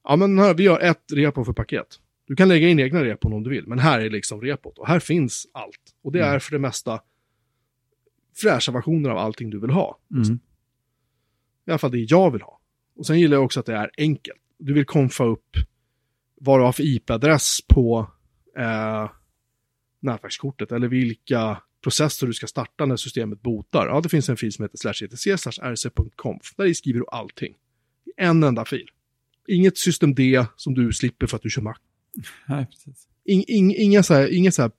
ja men här, vi har ett repo för paket. Du kan lägga in egna repon om du vill, men här är liksom repot. Och här finns allt. Och det är för det mesta fräscha versioner av allting du vill ha. Mm. I alla fall det jag vill ha. Och sen gillar jag också att det är enkelt. Du vill konfa upp vad du har för IP-adress på eh, nätverkskortet eller vilka processer du ska starta när systemet botar. Ja, det finns en fil som heter slash etc rc.conf. Där skriver du allting. I en enda fil. Inget system D som du slipper för att du kör Mac. Nej, precis. In, in, inga så här, inga så här,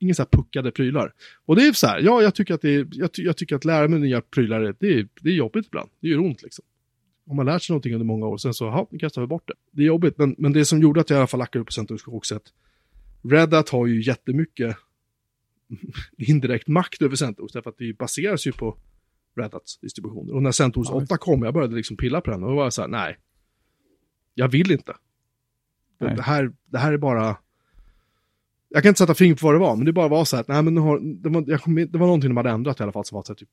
inga så här puckade prylar. Och det är så här, ja, jag tycker att, det är, jag, ty, jag tycker att lära mig nya prylar, det är, det är jobbigt ibland. Det gör ont liksom. Om man lärt sig någonting under många år, sen så, ja, nu kastar vi bort det. Det är jobbigt, men, men det som gjorde att jag i alla fall lackade upp på också att Red Hat har ju jättemycket indirekt makt över CentOS, därför att det baseras ju på Red Hats distributioner. Och när CentOS Ja, 8 kom, jag började liksom pilla på den och då var så här, nej, jag vill inte. Nej. Det, här, det här är bara... Jag kan inte sätta fingret på vad det var, men det bara var så här att, nej men har, det, var, jag kom, det var någonting de hade ändrat i alla fall som var så här, typ,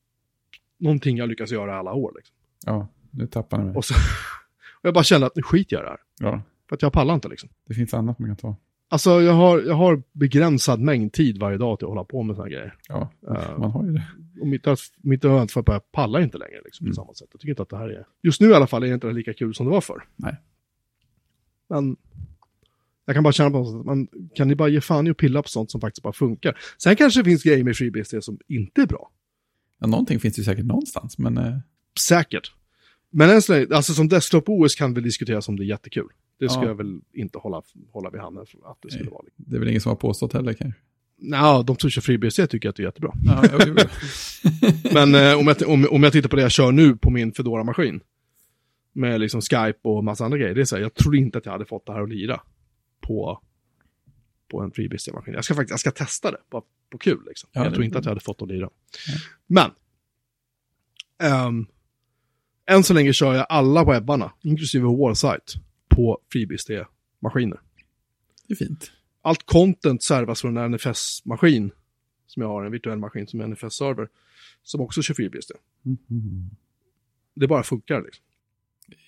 någonting jag lyckas göra alla år. Liksom. Ja, nu tappar ni mig. Och, så, och jag bara kände att nu skiter jag i det här. Ja, För att jag pallar inte liksom. det finns annat man kan ta. Alltså jag har, jag har begränsad mängd tid varje dag till att hålla på med sådana grejer. Ja, Ja. man har ju det. Och mitt, mitt öde för att jag pallar inte längre liksom, Mm. på samma sätt. Jag tycker inte att det här är... Just nu i alla fall är det inte lika kul som det var förr. Nej. Men jag kan bara känna på att man kan ni bara ge fan i att pilla på sånt som faktiskt bara funkar. Sen kanske det finns grejer med FreeBSD som inte är bra. Ja, någonting finns ju säkert någonstans, men eh, Säkert. Men än så länge, alltså som Desktop OS kan väl diskuteras om det är jättekul. Det ska Ja. jag väl inte hålla, hålla vid handen för att det skulle Nej. vara. det är väl ingen som har påstått heller kanske. Nej, de som kör FreeBSD tycker att det är jättebra. Ja, jo. Men eh, om, jag, om, om jag tittar på det jag kör nu på min fedora maskin med liksom Skype och massa andra grejer, det är så här, jag tror inte att jag hade fått det här att lira på, på en FreeBSD-maskin. Jag ska faktiskt jag ska testa det, bara på kul liksom. Ja, jag det- tror inte att jag hade fått att lira. Men, ehm, än så länge kör jag alla webbarna, inklusive Warsight, på FreeBSD-maskiner. det är fint. Allt content servas från en NFS-maskin, som jag har, en virtuell maskin som är NFS-server, som också kör FreeBSD. Mm. Det bara funkar liksom.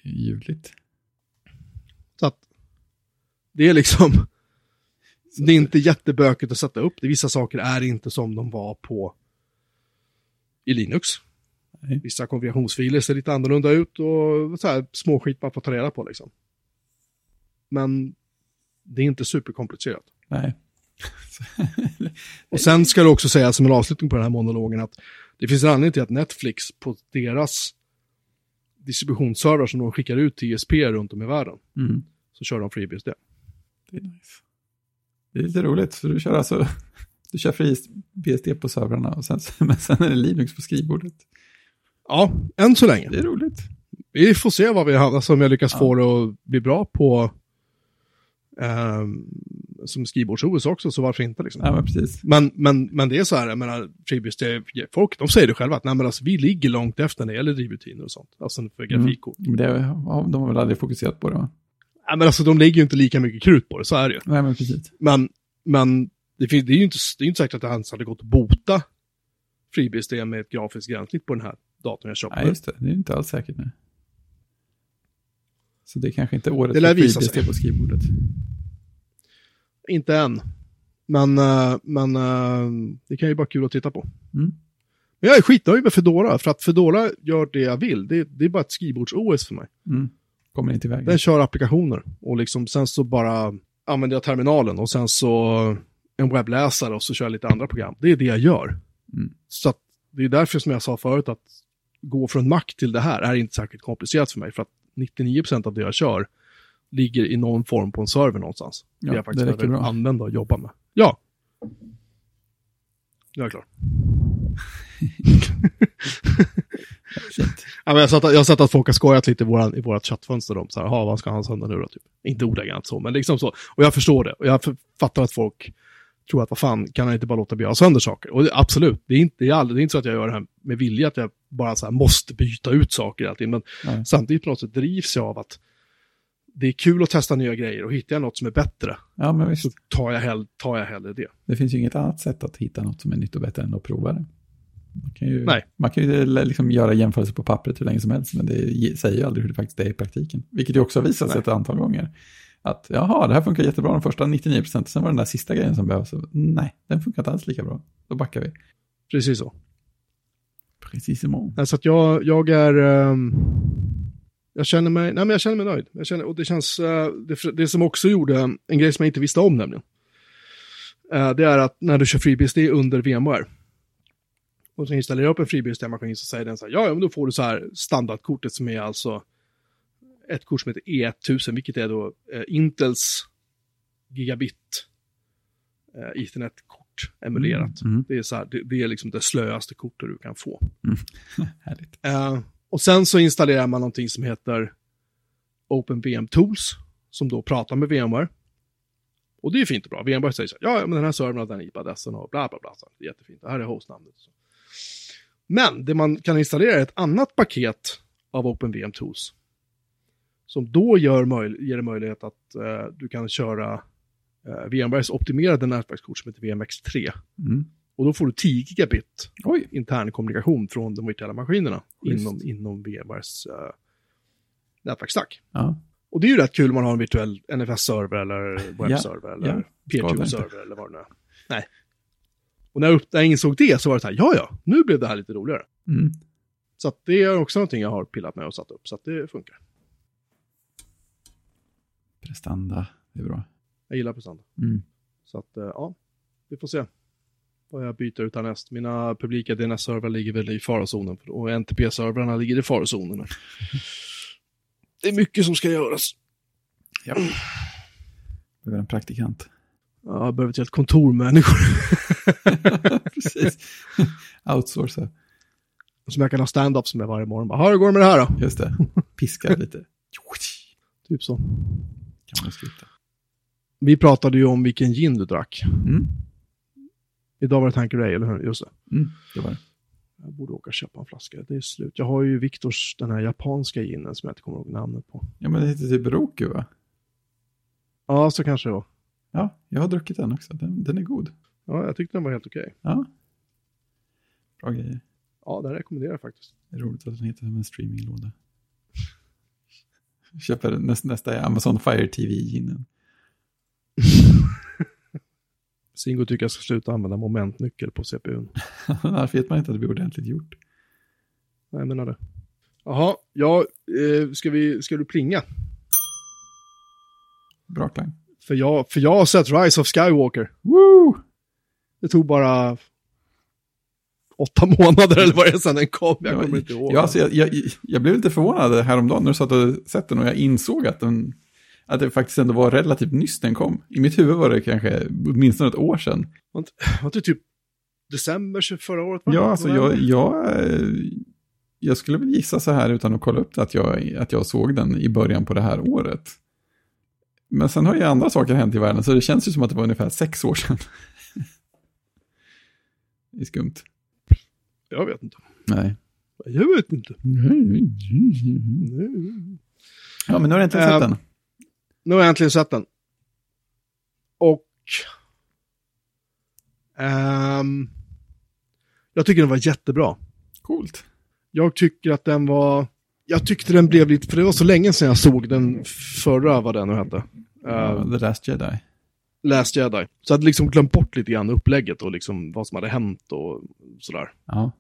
Ljuvligt. Så att det är liksom, det är inte jättebökigt att sätta upp det. Vissa saker är inte som de var på i Linux. Nej. Vissa konfigurationsfiler ser lite annorlunda ut och så här småskit man får ta reda på liksom. Men det är inte superkomplicerat. Nej, Och sen ska det också sägas som en avslutning på den här monologen att det finns en anledning till att Netflix på deras distributionsserver som de skickar ut till ISP runt om i världen Mm. så kör de FreeBSD. Det är nice. Det är lite roligt, för du kör alltså du kör FreeBSD på servrarna och sen, men sen är det Linux på skrivbordet. Ja, än så länge. Det är roligt. Vi får se vad vi har, alltså om jag lyckas Ja. få det att bli bra på ehm, som skrivbords-OS också, så varför inte liksom. Ja, men precis. Men, men, men det är så här, jag menar, FreeBSD, folk, de säger det själva, att nej, men alltså, vi ligger långt efter när det gäller drivrutiner och sånt. Alltså för grafikkort. Men det, de har väl aldrig fokuserat på det, va? Nej, men alltså de lägger ju inte lika mycket krut på det, så är det ju. Nej, men precis. Men, men det, finns, det är ju inte, det är inte säkert att det ens hade gått att bota FreeBSD med ett grafiskt gränssnitt på den här datorn jag köpte. Nej, just det. Det är inte alls säkert nu. Så det är kanske inte året Det för FreeBSD sig. på skrivbordet. Inte än. Men, eh, men eh, det kan ju vara kul att titta på. Mm. Men jag är skitnöjd med Fedora, för att Fedora gör det jag vill. Det, det är bara ett skrivbords-OS för mig. Mm. Kommer inte iväg. Den kör applikationer och liksom sen så bara använder jag terminalen och sen så en webbläsare och så kör jag lite andra program. Det är det jag gör. Mm. Så att det är därför som jag sa förut att gå från Mac till det här är inte särskilt komplicerat för mig. För att 99% av det jag kör ligger i någon form på en server någonstans. Ja, det jag faktiskt det räcker behöver bra. använda och jobba med. Ja. Jag är klar. Ja, men jag, har sett, att- jag har sett att folk har skojat lite i, våran, i vårat chattfönster om så här, "Ha, vad ska han söndag nu då? Typ. Inte ordagrant så, men liksom så. Och jag förstår det. Och jag fattar att folk tror att vad fan, kan han inte bara låta bli ha sönder saker? Och det, absolut, det är, inte, det, är aldrig, det är inte så att jag gör det här med vilja, att jag bara så här måste byta ut saker hela tiden. Men Nej. samtidigt på något sätt drivs jag av att det är kul att testa nya grejer och hittar jag något som är bättre Ja, men visst. så tar jag, hell, tar jag hellre det. Det finns ju inget annat sätt att hitta något som är nytt och bättre än att prova det. Man kan ju, Nej. Man kan ju liksom göra jämförelser på pappret hur länge som helst, men det ge- säger ju aldrig hur det faktiskt är i praktiken. Vilket ju också har visat sig ett antal gånger. Att jaha, det här funkar jättebra de första 99 procent, sen var det den där sista grejen som behövs. Nej, den funkar inte alls lika bra. Då backar vi. Precis så. Precis Så att jag, jag är... ehm, jag känner mig, nej men jag känner mig nöjd. Jag känner, och det känns, eh, det, det som också gjorde, en grej som jag inte visste om nämligen. eh, det är att när du kör FreeBSD under VMware. Och så installerar jag upp en FreeBSD-maskin så säger den så här, ja, ja men då får du så här standardkortet som är alltså ett kort som heter E1000, vilket är då eh, Intels gigabit eh, Ethernet-kort emulerat. Mm. Det är, så här, det, det är liksom det slöaste kortet du kan få. Härligt. Eh, och sen så installerar man någonting som heter OpenVM Tools, som då pratar med VMware. Och det är fint och bra. VMware säger så här, ja, ja, men den här servern har den IP-adressen och bla bla bla. Så det är jättefint. Det här är hostnamnet. Så. Men det man kan installera är ett annat paket av OpenVM Tools. Som då gör möj- ger det möjlighet att eh, du kan köra eh, VMwares optimerade nätverkskort som heter VMX3. Mm. Och då får du 10 gigabit Oj, intern kommunikation från de virtuella maskinerna Schysst. inom, inom VMwares uh, nätverksstack. ja. Och det är ju rätt kul om man har en virtuell NFS-server eller webbserver eller ja. Peer-to-server eller vad det nu är. Nej. Och när jag, upp, när jag insåg det så var det så här, ja ja, nu blev det här lite roligare. Mm. Så att det är också någonting jag har pillat med och satt upp, så att det funkar. Prestanda, det är bra. Jag gillar prestanda. Mm. Så att, eh, ja, vi får se vad jag byter ut härnäst. Mina publika DNS-servrar ligger väl i farozonen och NTP-servrarna ligger i farozonen. Det är mycket som ska göras. Ja. Behöver en praktikant. Ja, jag behöver ett helt kontor människor Precis. Outsourca. som jag kan ha stand-ups med varje morgon. Bara, hur går det med det här då? Just det. Piska lite. Typ så. Kan man sluta. Vi pratade ju om vilken gin du drack. Mm. Idag var det Tanqueray, eller hur? Just det. Mm. Det var det. Jag borde åka och köpa en flaska. Det är slut. Jag har ju Viktors, den här japanska ginen som jag inte kommer ihåg namnet på. Ja, men det heter typ Roku, va? Ja, så kanske det var. Ja, jag har druckit den också. Den, den är god. Ja, jag tyckte den var helt okej. Ja. Bra grejer. Ja, den rekommenderar jag faktiskt. Det är roligt att den heter som en streaminglåda. Köper nästa, nästa är Amazon Fire TV-ginen. Singo tycker jag ska sluta använda momentnyckel på CPUn. Annars vet man inte att det blir ordentligt gjort. Nej, jag menar det. Jaha, ja, eh, ska, vi, ska du plinga? Bra klang. För jag, för jag har sett Rise of Skywalker. Woo! Det tog bara åtta månader eller vad det är sedan den kom. Jag kommer inte ihåg. Ja, alltså, jag, jag, jag blev lite förvånad häromdagen när du satt och sett den och jag insåg att, den, att det faktiskt ändå var relativt nyss den kom. I mitt huvud var det kanske åtminstone ett år sedan. Var inte- typ december förra året? Ja, alltså jag, jag, eh, jag skulle väl gissa så här utan att kolla upp det att jag, att jag såg den i början på det här året. Men sen har ju andra saker hänt i världen så det känns ju som att det var ungefär sex år sedan. det är skumt. Jag vet inte. Nej. Jag vet inte. Ja, men nu har du äntligen sett Eh, den. Nu har jag äntligen sett den. Och... ehm, jag tycker den var jättebra. Coolt. Jag tycker att den var... Jag tyckte den blev lite... För det var så länge sedan jag såg den förra, vad den nu hette. Uh, The Last Jedi. Last Jedi. Så jag hade liksom glömt bort lite grann upplägget och liksom vad som hade hänt och sådär. Ja.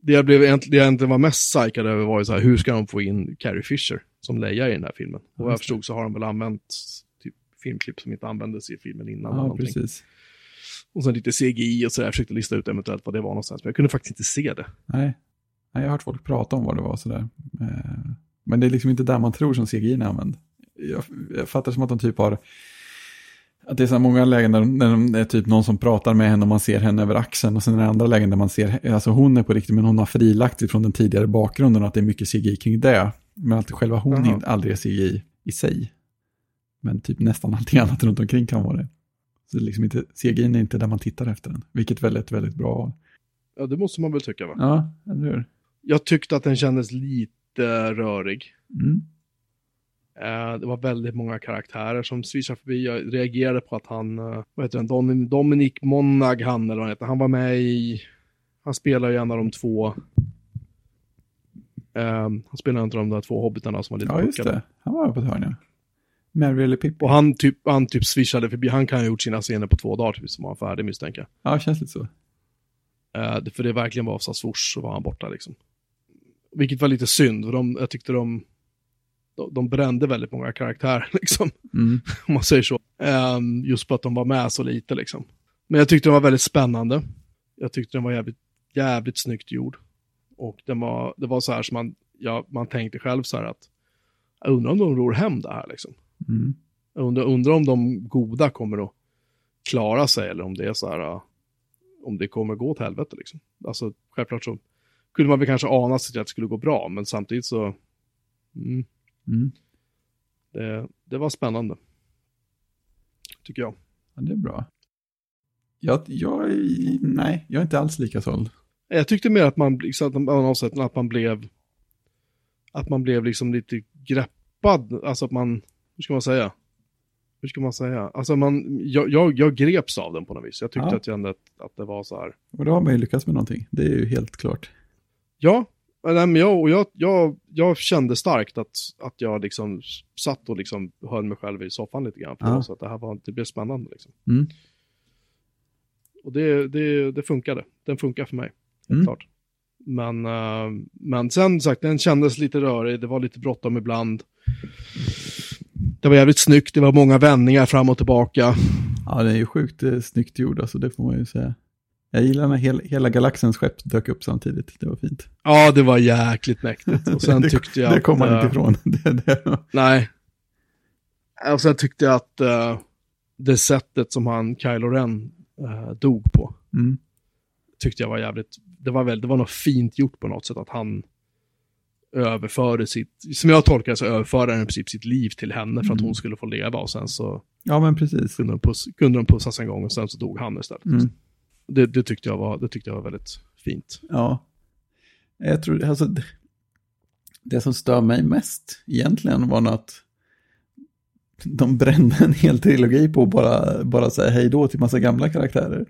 Det jag, blev det jag egentligen var mest psykad över var ju så här, hur ska de få in Carrie Fisher som Leia i den här filmen? Och vad jag förstod så har de väl använt typ filmklipp som inte användes i filmen innan. Ja, precis. Och sen lite CGI och så där. Jag försökte lista ut eventuellt vad det var någonstans. Men jag kunde faktiskt inte se det. Nej. Jag har hört folk prata om vad det var sådär. Eh, Men det är liksom inte där man tror som CGI är använd. Jag, jag fattar som att de typ har... Att det är så många lägen där, där det är typ någon som pratar med henne och man ser henne över axeln. Och sen är det andra lägen där man ser, alltså hon är på riktigt men hon har frilagt från den tidigare bakgrunden och att det är mycket CGI kring det. Men att själva hon Jaha. inte aldrig är CGI i sig. Men typ nästan allting annat runt omkring kan vara det. Så det är liksom inte, CGI är inte där man tittar efter den. Vilket är väldigt, väldigt bra. Ja, det måste man väl tycka va? Ja, eller hur? Jag tyckte att den kändes lite rörig. Mm. Eh, det var väldigt många karaktärer som swishade förbi. Jag reagerade på att han, eh, vad heter han, Don, Dominic Monaghan eller vad han heter. Han var med i, han spelar ju en av de två, eh, han spelar en av de där två hobbitarna som var lite Ja, just puckade. det. Han var på ett hörn, ja. Mary eller Pippi. Och han typ, han typ swishade förbi, han kan ha gjort sina scener på två dagar typ, som var han färdig misstänker jag. Ja, det känns lite så. Det- för det verkligen var så swoosh så var han borta liksom. Vilket var lite synd, för de, jag tyckte de, de, de brände väldigt många karaktärer liksom, Mm. om man säger så. Ehm, just på att de var med så lite liksom. Men jag tyckte den var väldigt spännande. Jag tyckte den var jävligt, jävligt snyggt gjord. Och den var, det var så här som man, ja, man tänkte själv så här att, jag undrar om de ror hem det här liksom. Mm. Jag undrar, undrar om de goda kommer att klara sig eller om det är så här, uh, om det kommer gå åt helvete liksom. Alltså självklart så kunde man väl kanske ana sig att det skulle gå bra, men samtidigt så, mm, Mm. det, det var spännande. Tycker jag. Ja, det är bra. Jag, jag, nej, jag är inte alls lika såld. Jag tyckte mer att man, liksom, att, man- att blev, att man blev liksom lite greppad, alltså att man, hur ska man säga? Hur ska man säga? Alltså man, jag, jag, jag greps av den på något vis. Jag tyckte Ja. att, jag, att, att det var så här, Och då har man ju lyckats med någonting. Det är ju helt klart. Ja, men jag, och jag, jag, jag kände starkt att, att jag liksom satt och liksom höll mig själv i soffan lite grann. För Ja. så att det här var, det blev spännande liksom. Mm. Och det, det, det funkade. Den funkar för mig, helt Mm. klart. Men, eh, men sen sagt, den kändes lite rörig, det var lite bråttom ibland. Det var jävligt snyggt, det var många vändningar fram och tillbaka. Ja, det är ju sjukt eh, snyggt gjord, alltså det får man ju säga. Jag gillar när hel, hela galaxens skepp dök upp samtidigt. Det var fint. Ja, det var jäkligt mäktigt. Och sen det, tyckte jag Det kom man att, inte eh, ifrån. Det, det, Nej. Och sen tyckte jag att eh, det sättet som han, Kylo Ren, eh, dog på, mm. tyckte jag var jävligt, det var väl, det var något fint gjort på något sätt att han överförde sitt, som jag tolkar så överförde han i princip sitt liv till henne för att Mm. hon skulle få leva och sen så Ja, men precis. kunde de, puss, kunde de pussas en gång och sen så dog han istället. Mm. Det, det, tyckte jag var, det tyckte jag var väldigt fint. Ja. Jag tror, alltså, det, det som stör mig mest egentligen var att de brände en hel trilogi på att bara, bara säga hej då till massa gamla karaktärer.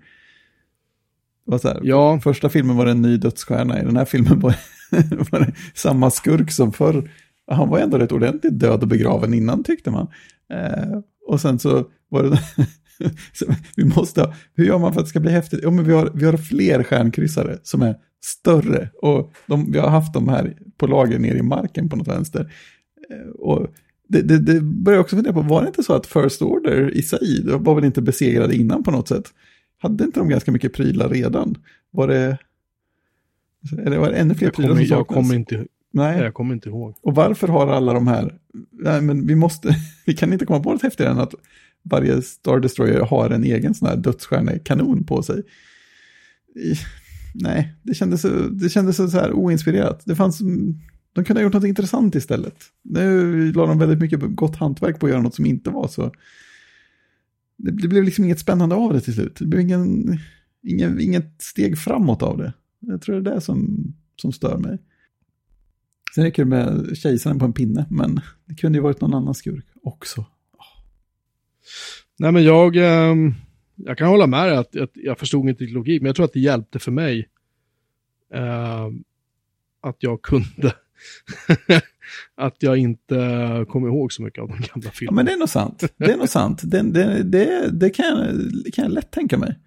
Det var så här, Ja. Första filmen var det en ny dödsstjärna, i den här filmen var, var det samma skurk som förr. Han var ändå rätt ordentligt död och begraven innan tyckte man. Eh, och sen så var det... vi måste ha, hur gör man för att det ska bli häftigt? Ja, men vi har, vi har fler stjärnkryssare som är större. Och de, vi har haft dem här på lager nere i marken på något vänster. Eh, och det, det, det börjar jag också fundera på, var det inte så att First Order i sig var väl inte besegrade innan på något sätt? Hade inte de ganska mycket prylar redan? Var det... Eller var det ännu fler Jag prylar kommer, som jag, saknas? kommer inte, Nej, jag kommer inte ihåg. och varför har alla de här... Nej, men vi måste... Vi kan inte komma på något häftigare än att varje Star Destroyer har en egen sån här dödsstjärnekanon på sig. I, nej, det kändes, så, det kändes så, här oinspirerat. Det fanns... De kunde ha gjort något intressant istället. Nu la de väldigt mycket gott hantverk på att göra något som inte var så... Det, det blev liksom inget spännande av det till slut. Det blev ingen, ingen, inget steg framåt av det. Jag tror det är det som, som stör mig. Sen räcker det med kejsaren på en pinne, men det kunde ju varit någon annan skurk också. Nej men jag, ehm, jag kan hålla med dig att, att jag förstod inte logik, men jag tror att det hjälpte för mig ehm, att jag kunde, att jag inte kom ihåg så mycket av de gamla Ja, filmerna. men det är nog sant. Det är nog sant. Det, det, det, det kan, jag, kan jag lätt tänka mig.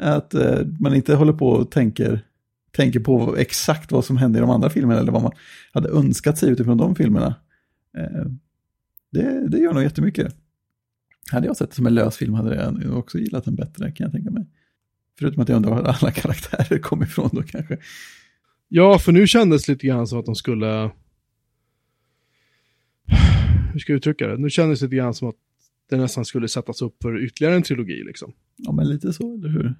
Att eh, man inte håller på och tänker, tänker på exakt vad som hände i de andra filmerna eller vad man hade önskat sig utifrån de filmerna. Eh, det, det gör nog jättemycket. Hade jag sett det som en lös film hade jag också gillat den bättre kan jag tänka mig. Förutom att jag undrar var alla karaktärer kom ifrån då kanske. Ja, för nu kändes det lite grann som att de skulle... Hur ska jag uttrycka det? Nu kändes det lite grann som att det nästan skulle sättas upp för ytterligare en trilogi liksom. Ja, men lite så, eller hur?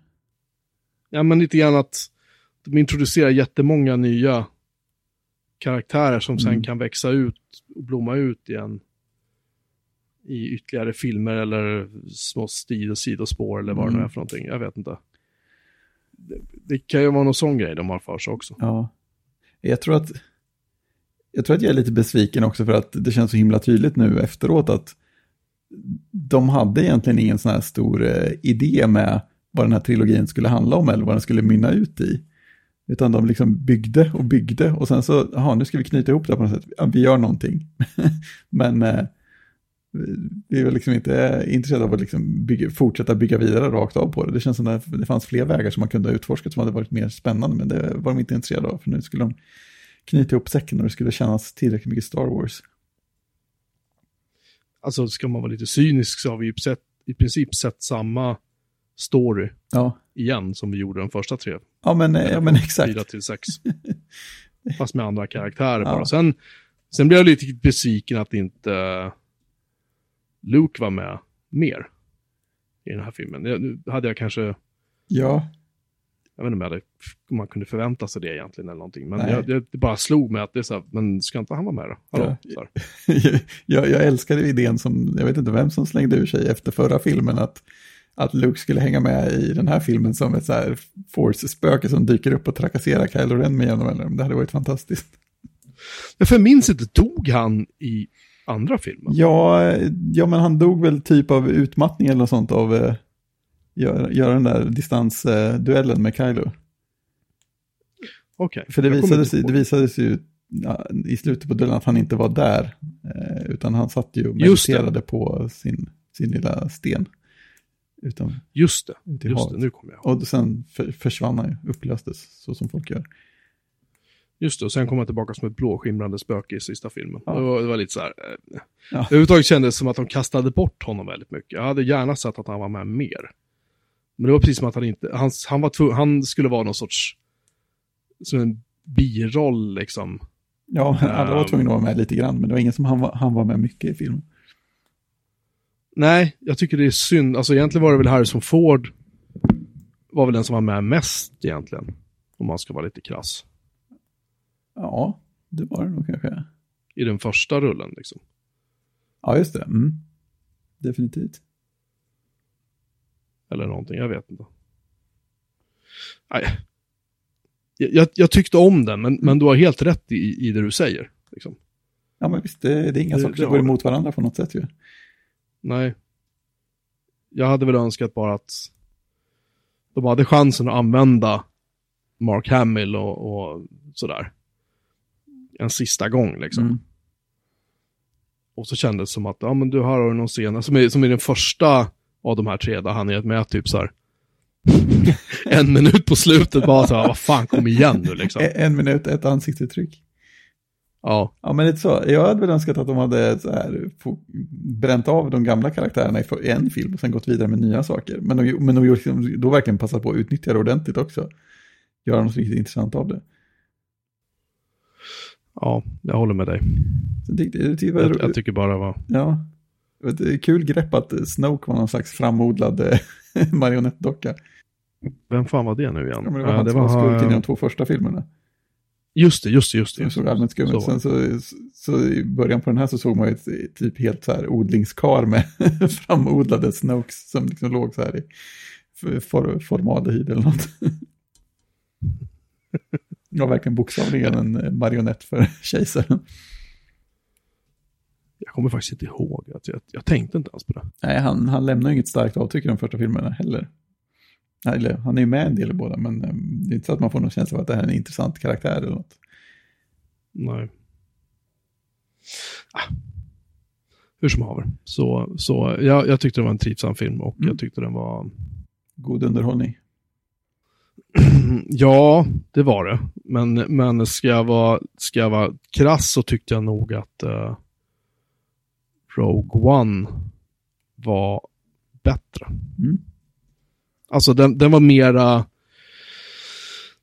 Ja, men lite grann att de introducerar jättemånga nya karaktärer som sen Mm. kan växa ut och blomma ut igen i ytterligare filmer eller små stil och sidospår eller vad det nu är Mm. för någonting. Jag vet inte. Det, det kan ju vara någon sån grej de har för sig också. Ja. Jag tror att jag tror att jag är lite besviken också för att det känns så himla tydligt nu efteråt att de hade egentligen ingen sån här stor eh, idé med vad den här trilogin skulle handla om eller vad den skulle mynna ut i. Utan de liksom byggde och byggde och sen så, jaha, nu ska vi knyta ihop det på något sätt. Ja, vi gör någonting. Men eh, vi var liksom inte intresserade av att liksom bygga, fortsätta bygga vidare rakt av på det. Det känns som att det fanns fler vägar som man kunde ha utforskat som hade varit mer spännande, men det var de inte intresserade av, för nu skulle de knyta ihop säcken och det skulle kännas tillräckligt mycket Star Wars. Alltså ska man vara lite cynisk så har vi ju sett, i princip sett samma story Ja, igen som vi gjorde de första tre. ja men, ja, men exakt. Fyra till sex. Fast med andra karaktärer Ja. bara. Sen, sen blev jag lite besviken att inte Luke var med mer i den här filmen. Jag, nu hade jag kanske, Ja, jag vet inte om, jag hade, om man kunde förvänta sig det egentligen eller någonting. Men Nej. jag, det, bara slog mig att det är så här, men ska inte han vara med då? Hallå? Ja. Jag, jag älskade idén som, jag vet inte vem som slängde ur sig efter förra filmen, att, att Luke skulle hänga med i den här filmen som ett så här Force-spöke som dyker upp och trakasserar Kylo Ren med mellanrum. Det hade varit fantastiskt. Men för jag minns inte, dog han i andra filmen? Ja, eh, ja, men han dog väl typ av utmattning eller något sånt av eh, göra, göra den där distansduellen med Kylo. Okej. För det visades, det visades ju ja, i slutet på duellen att han inte var där. Eh, utan han satt ju och mediterade på sin, sin lilla sten. Utan, Just det, just det, nu kommer jag ihåg. Och sen för, försvann han ju, upplöstes, så som folk gör. Just det, och sen kom han tillbaka som ett blåskimrande spöke i sista filmen. Ja. Det, var, det var lite så här, eh, Ja. överhuvudtaget kändes det som att de kastade bort honom väldigt mycket. Jag hade gärna sett att han var med mer. Men det var precis som att han inte, han, han, var han skulle vara någon sorts, som en biroll liksom. Ja, alla var Ehm. tvungna att vara med lite grann, men det var ingen som han var, han var med mycket i filmen. Nej, jag tycker det är synd. Alltså egentligen var det väl Harrison Ford, var väl den som var med mest egentligen. Om man ska vara lite krass. Ja, det var det nog kanske. I den första rullen liksom. Ja, just det. Mm. Definitivt. Eller någonting, jag vet inte. Nej. Jag, jag, tyckte om den, men, men du har helt rätt i, i det du säger. Liksom. Ja, men visst, det, det är inga Det- saker som går emot varandra på något sätt ju. Nej. Jag hade väl önskat bara att de hade chansen att använda Mark Hamill och, och sådär. En sista gång liksom. Mm. Och så kändes det som att, ja men du har någon scen, som är, som är den första av de här tre, där han är med typ så här. en minut på slutet bara så här, vad fan kom igen nu liksom. En, en minut, ett ansiktsuttryck. Ja, Ja, men lite så. Jag hade väl önskat att de hade så här, bränt av de gamla karaktärerna i en film och sen gått vidare med nya saker. Men de, men de gjorde liksom- då verkligen passat på att utnyttja det ordentligt också. Göra något riktigt intressant av det. Ja, jag håller med dig. Så det, det, det, var, Jag, jag tycker bara var... ja, det är kul grepp att Snoke var någon slags framodlad eh, marionettdocka. Vem fan var det nu igen? Ja, det var han som var skurken i de två första filmerna. Just det, just det, just det. Just det. allmänt skum ut. Så. Sen så, så i början på den här så såg man ju ett typ helt så här odlingskar med framodlade Snokes som liksom låg så här i for, formaldehyd eller något. Var verkligen bokstavligen en marionett för kejsaren. Jag kommer faktiskt inte ihåg. Att jag, jag tänkte inte ens på det. Nej, han, han lämnar inget starkt avtryck i de första filmerna heller. Eller, han är ju med en del i båda, men eh, det är inte så att man får någon känsla av att det här är en intressant karaktär eller något. Nej. Ah. Hur som haver. Så, så jag, jag tyckte det var en trivsam film och Mm. jag tyckte den var... God underhållning. ja, det var det. Men, men ska, jag vara, ska jag vara krass så tyckte jag nog att eh, Rogue One var bättre. Mm. Alltså den, den var mera...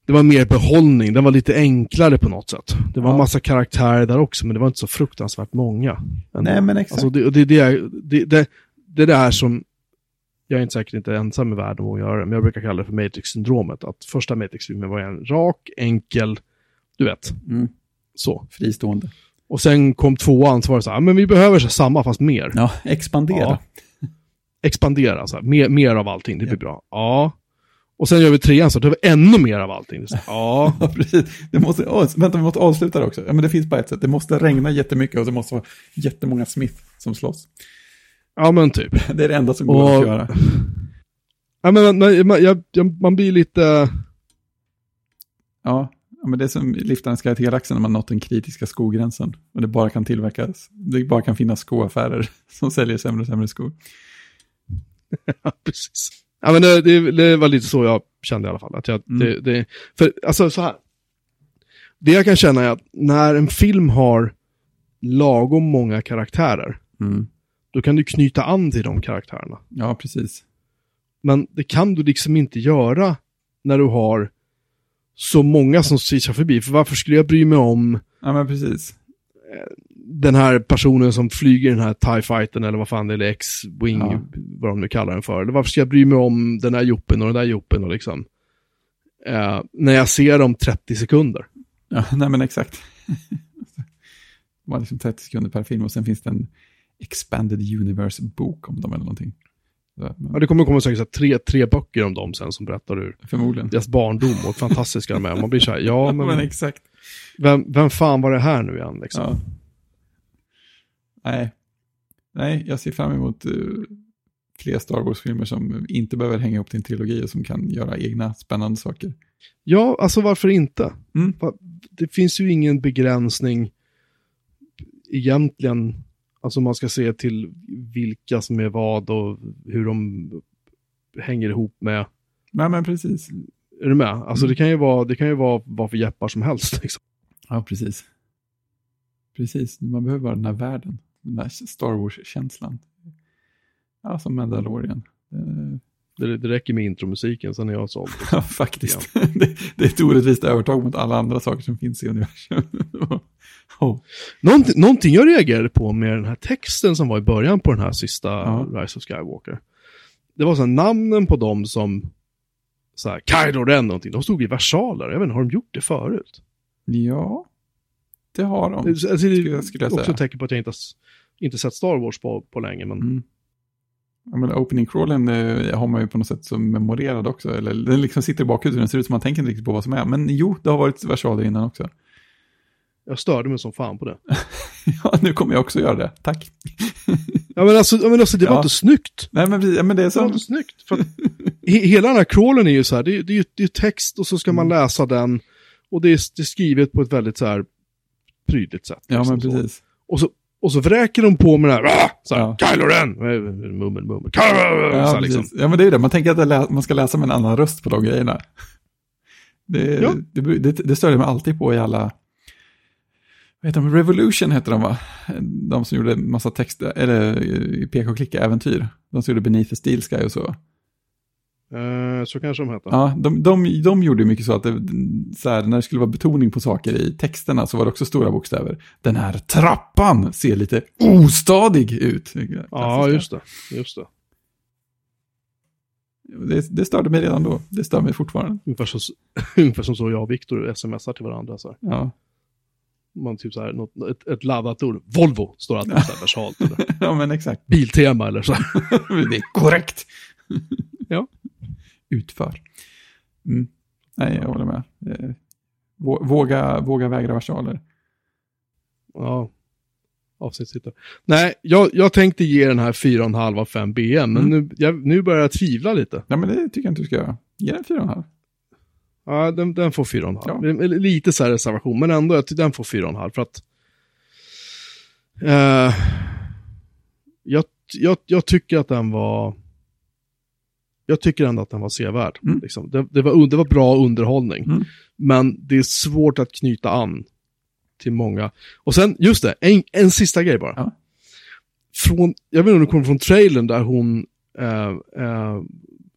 Det var mer behållning, den var lite enklare på något sätt. Det var Ja. en massa karaktärer där också, men det var inte så fruktansvärt många. Nej, men exakt. Alltså det, det, det, det, det, det är det här som, jag är inte säkert inte ensam i världen om att göra det, men jag brukar kalla det för Matrix-syndromet. Att första Matrix-filmen var en rak, enkel, du vet, Mm. så. Fristående. Och sen kom tvåan, så var det så här, "Ah, men vi behöver så samma fast mer. Ja, expandera. Ja. Expandera, så här, mer, mer av allting, det blir Ja. bra. Ja. Och sen gör vi trean, så då har vi ännu mer av allting. Ja. Ja, precis. Det måste, åh, vänta, vi måste avsluta det också. Ja, men det finns bara ett sätt. Det måste regna jättemycket och det måste vara jättemånga Smith som slåss. Ja, men typ. Det är det enda som går Och- att göra. Ja, men, man, jag, jag, man blir lite... Ja, men det är som liftarens guide till galaxen när man nått den kritiska skogränsen. Och det bara kan tillverkas, det bara kan finnas skoaffärer som säljer sämre och sämre skor. Ja, precis. Ja, men det, det, det var lite så jag kände i alla fall. Att jag, Mm. det, det, för, alltså så här. Det jag kan känna är att när en film har lagom många karaktärer, Mm. Då kan du knyta an till de karaktärerna. Ja, precis. Men det kan du liksom inte göra när du har så många som switchar förbi. För varför skulle jag bry mig om Ja, men precis. den här personen som flyger den här TIE fighten eller vad fan det är, eller X-Wing, Ja. vad de nu kallar den för. Eller varför ska jag bry mig om den här joppen och den där joppen och liksom. Eh, när jag ser dem 30 sekunder. Ja, nej men exakt. Var liksom 30 sekunder per film och sen finns det en expanded universe-bok om dem eller någonting. Men, Ja, det kommer komma säkert tre, tre böcker om dem sen som berättar hur Förmodligen. deras barndom och fantastiska de är. Man blir så här, ja men men exakt. vem, vem fan var det här nu igen liksom? Ja. Nej. Nej, jag ser fram emot uh, fler Star Wars-filmer som inte behöver hänga ihop till en trilogi och som kan göra egna spännande saker. Ja, alltså varför inte? Mm. Det finns ju ingen begränsning egentligen, alltså man ska se till vilka som är vad och hur de hänger ihop med. Nej, men precis. Är du med? Alltså Mm. det kan ju vara, det kan ju vara vad för jeppar som helst. Liksom. Ja, precis. Precis, man behöver bara den här världen. Den där Star Wars-känslan. Ja, som Mandalorian. Det, det räcker med intromusiken, sen är jag såld. Ja, faktiskt. Det, det är ett orättvist övertag mot alla andra saker som finns i universum. Oh. Någonting, någonting jag reagerade på med den här texten som var i början på den här sista Ja. Rise of Skywalker. Det var så här, namnen på dem som, så här, Kylo Ren någonting, de stod i versaler. Jag vet inte, har de gjort det förut? Ja, det har de. Alltså, det skulle jag- skulle jag också säga. tecken på att jag inte, inte sett Star Wars på, på länge, men Mm. Ja, men opening crawlen eh, har man ju på något sätt som memorerad också. Eller den liksom sitter i bakhuvudet, den ser ut som man tänker inte riktigt på vad som är. Men jo, det har varit versaler innan också. Jag störde mig som fan på det. Ja, nu kommer jag också göra det. Tack. Ja men alltså, ja, men alltså det var Ja. inte snyggt. Nej, men, ja, men det är Det var så. inte snyggt. För att, he, hela den här crawlen är ju så här, det, är- det, är ju- det är text och så ska man Mm. läsa den. Och det är, det är skrivet på ett väldigt så här prydligt sätt. Ja, liksom men så. precis. Och så, och så vräker de på med det här, "Ah!" så här Ja. Kylo Ren, mummel, mummel, Kylo Ren, så Ja, här, liksom. ja, men det är det. Man tänker att lä- man ska läsa med en annan röst på de grejerna. Det, Ja. det, det, det stör jag mig alltid på i alla vad heter de? Revolution heter de va? De som gjorde massa text, eller eh, PK-klicka-äventyr. De som gjorde Beneath the Steel Sky och så. Eh, så kanske de heter. Ja, de, de, de gjorde mycket så att det, så här, när det skulle vara betoning på saker i texterna så var det också stora bokstäver. Den här trappan ser lite ostadig ut. Ja, just det. Just det. Det, det störde mig redan då. Det stör mig fortfarande. Ungefär, så, ungefär som så jag och Viktor smsar till varandra. Så här. Ja. Man typ så här, något, ett, ett laddat ord. Volvo står alltid så här versalt. Ja, men exakt. Biltema eller så. det är korrekt. Ja. Utför. Mm. Nej, jag håller med. Eh, vå- Våga, våga vägra versaler. Ja. Avsnittstittare. Nej, jag, jag tänkte ge den här 4,5 av 5 BM, men Mm. nu, jag, nu börjar jag tvivla lite. Ja, men det tycker jag inte du ska göra. Ge den fyra och en halv. Ja, den, den får 4,5. Ja. Lite så här reservation, men ändå, den får 4,5 för att... Eh, jag, jag, jag tycker att den var... Jag tycker ändå att den var sevärd. Mm. Liksom. Det, det, var, det var bra underhållning. Mm. Men det är svårt att knyta an till många. Och sen, just det, en, en sista grej bara. Ja. Från, jag vet inte om det kommer från trailern där hon, eh, eh,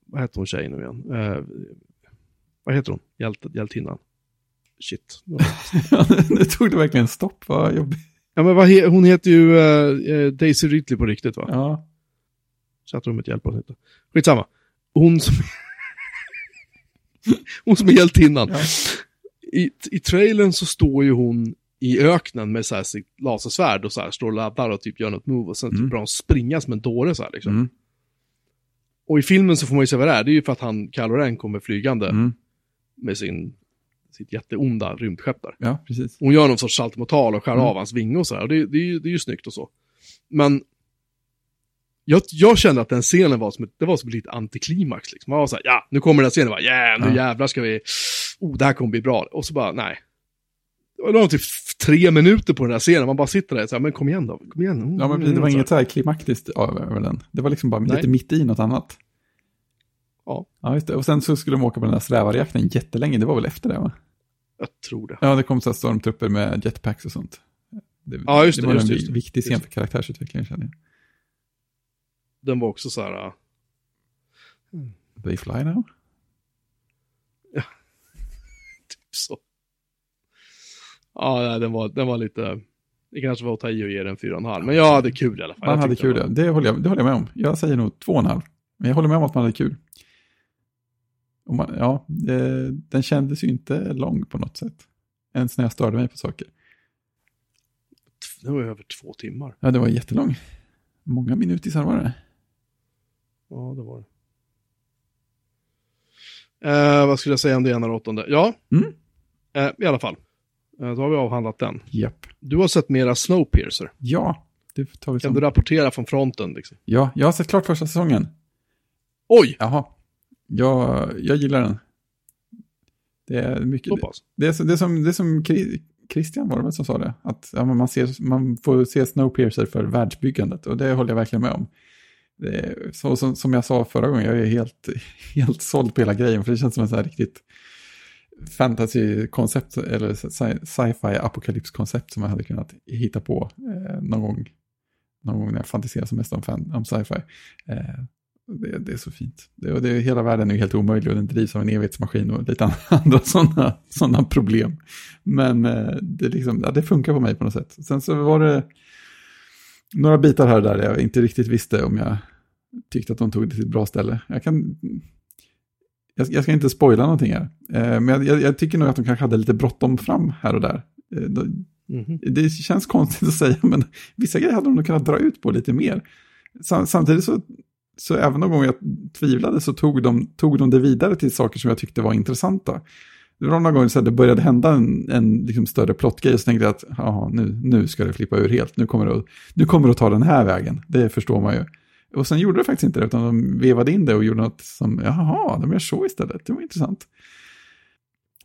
vad heter hon tjejen nu igen? Eh, vad heter hon? Hjälte, hjältinnan? Shit. nu tog det verkligen stopp, vad jobbigt. Ja men he, hon heter ju eh, Daisy Ridley på riktigt va? Ja. Chattrummet hjälper oss inte. Skitsamma. Hon som... hon som är hjältinnan. Ja. I, I trailern så står ju hon i öknen med så här sitt lasersvärd och så här står och laddar och typ gör något move och sen Mm. typ börjar hon springa som en dåre så här liksom. Mm. Och i filmen så får man ju se vad det är. Det är ju för att han, Kylo Ren, kommer flygande Mm. Med sin, sitt jätteonda rymdskepp där. Ja, precis. Hon gör någon sorts saltomortal och skär Mm. av hans vinge och sådär. Och det, det, är ju, det är ju snyggt och så. Men jag, jag kände att den scenen var som det var som ett litet antiklimax. Liksom. Man var såhär, ja, nu kommer den här scenen, bara, yeah, nu Ja. jävlar ska vi, oh, det här kommer bli bra. Och så bara, nej. Det var typ tre minuter på den här scenen, man bara sitter där och säger, men kom igen då, kom igen. Mm, Ja, men mm, det var så inget så här klimaktiskt över den. Det var liksom bara Nej. lite mitt i något annat. Ja. Ja, just det. Och sen så skulle de åka på den där svävarjakten jättelänge. Det var väl efter det, va? Jag tror det. Ja, det kom så här stormtrupper med jetpacks och sånt. Det, Ja, just det det, var just en just viktig scen för karaktärsutvecklingen, känner jag. Den var också så här, äh, They fly now? typ så. Ja, nej, den var, den var lite, det kanske var att ta i och ge den 4,5. Men jag hade kul i alla fall. Man Jag hade kul, det ja. var- det håller, jag, det håller jag med om. Jag säger nog två och en halv. Men jag håller med om att man hade kul. Man, ja, det, den kändes ju inte lång på något sätt. Ens när jag störde mig på saker. Det var över två timmar. Ja, det var jättelång. Många minuter var det. Ja, det var det. Eh, vad skulle jag säga om det ena och åttonde? Ja, Mm. eh, i alla fall. Eh, då har vi avhandlat den. Japp. Du har sett mera Snowpiercer. Ja, det tar vi Kan som. du rapportera från fronten? Liksom? Ja, jag har sett klart första säsongen. Oj! Jaha. Jag, jag gillar den. Det är mycket... Det är, det är som, det är som Christian var det väl som sa det. Att ja, man, ser, man får se Snowpiercer för världsbyggandet. Och det håller jag verkligen med om. Är, så, som, som jag sa förra gången, jag är helt, helt såld på hela grejen. För det känns som en så här riktigt fantasy-koncept. Eller sci- sci-fi apokalypskoncept som jag hade kunnat hitta på eh, någon gång. Någon gång när jag fantiserar som mest om, fan, om sci-fi. Eh, det, det är så fint. Det, det, hela världen är ju helt omöjlig och den drivs av en evighetsmaskin och lite andra sådana såna problem. Men eh, det, liksom, ja, det funkar på mig på något sätt. Sen så var det några bitar här och där jag inte riktigt visste om jag tyckte att de tog det till ett bra ställe. Jag kan... Jag, jag ska inte spoila någonting här. Eh, men jag, jag, tycker nog att de kanske hade lite bråttom fram här och där. Eh, Mhm. det känns konstigt att säga, men vissa grejer hade de nog kunnat dra ut på lite mer. Sam- Samtidigt så, så även de gånger jag tvivlade så tog de, tog de det vidare till saker som jag tyckte var intressanta. Det var någon gång så att det började hända en, en liksom större plottgrej och så tänkte jag att nu, nu ska det flippa ur helt. Nu kommer, det, att- nu kommer det att ta den här vägen. Det förstår man ju. Och sen gjorde det faktiskt inte det, utan de vevade in det och gjorde något som, jaha, de gör så istället. Det var intressant.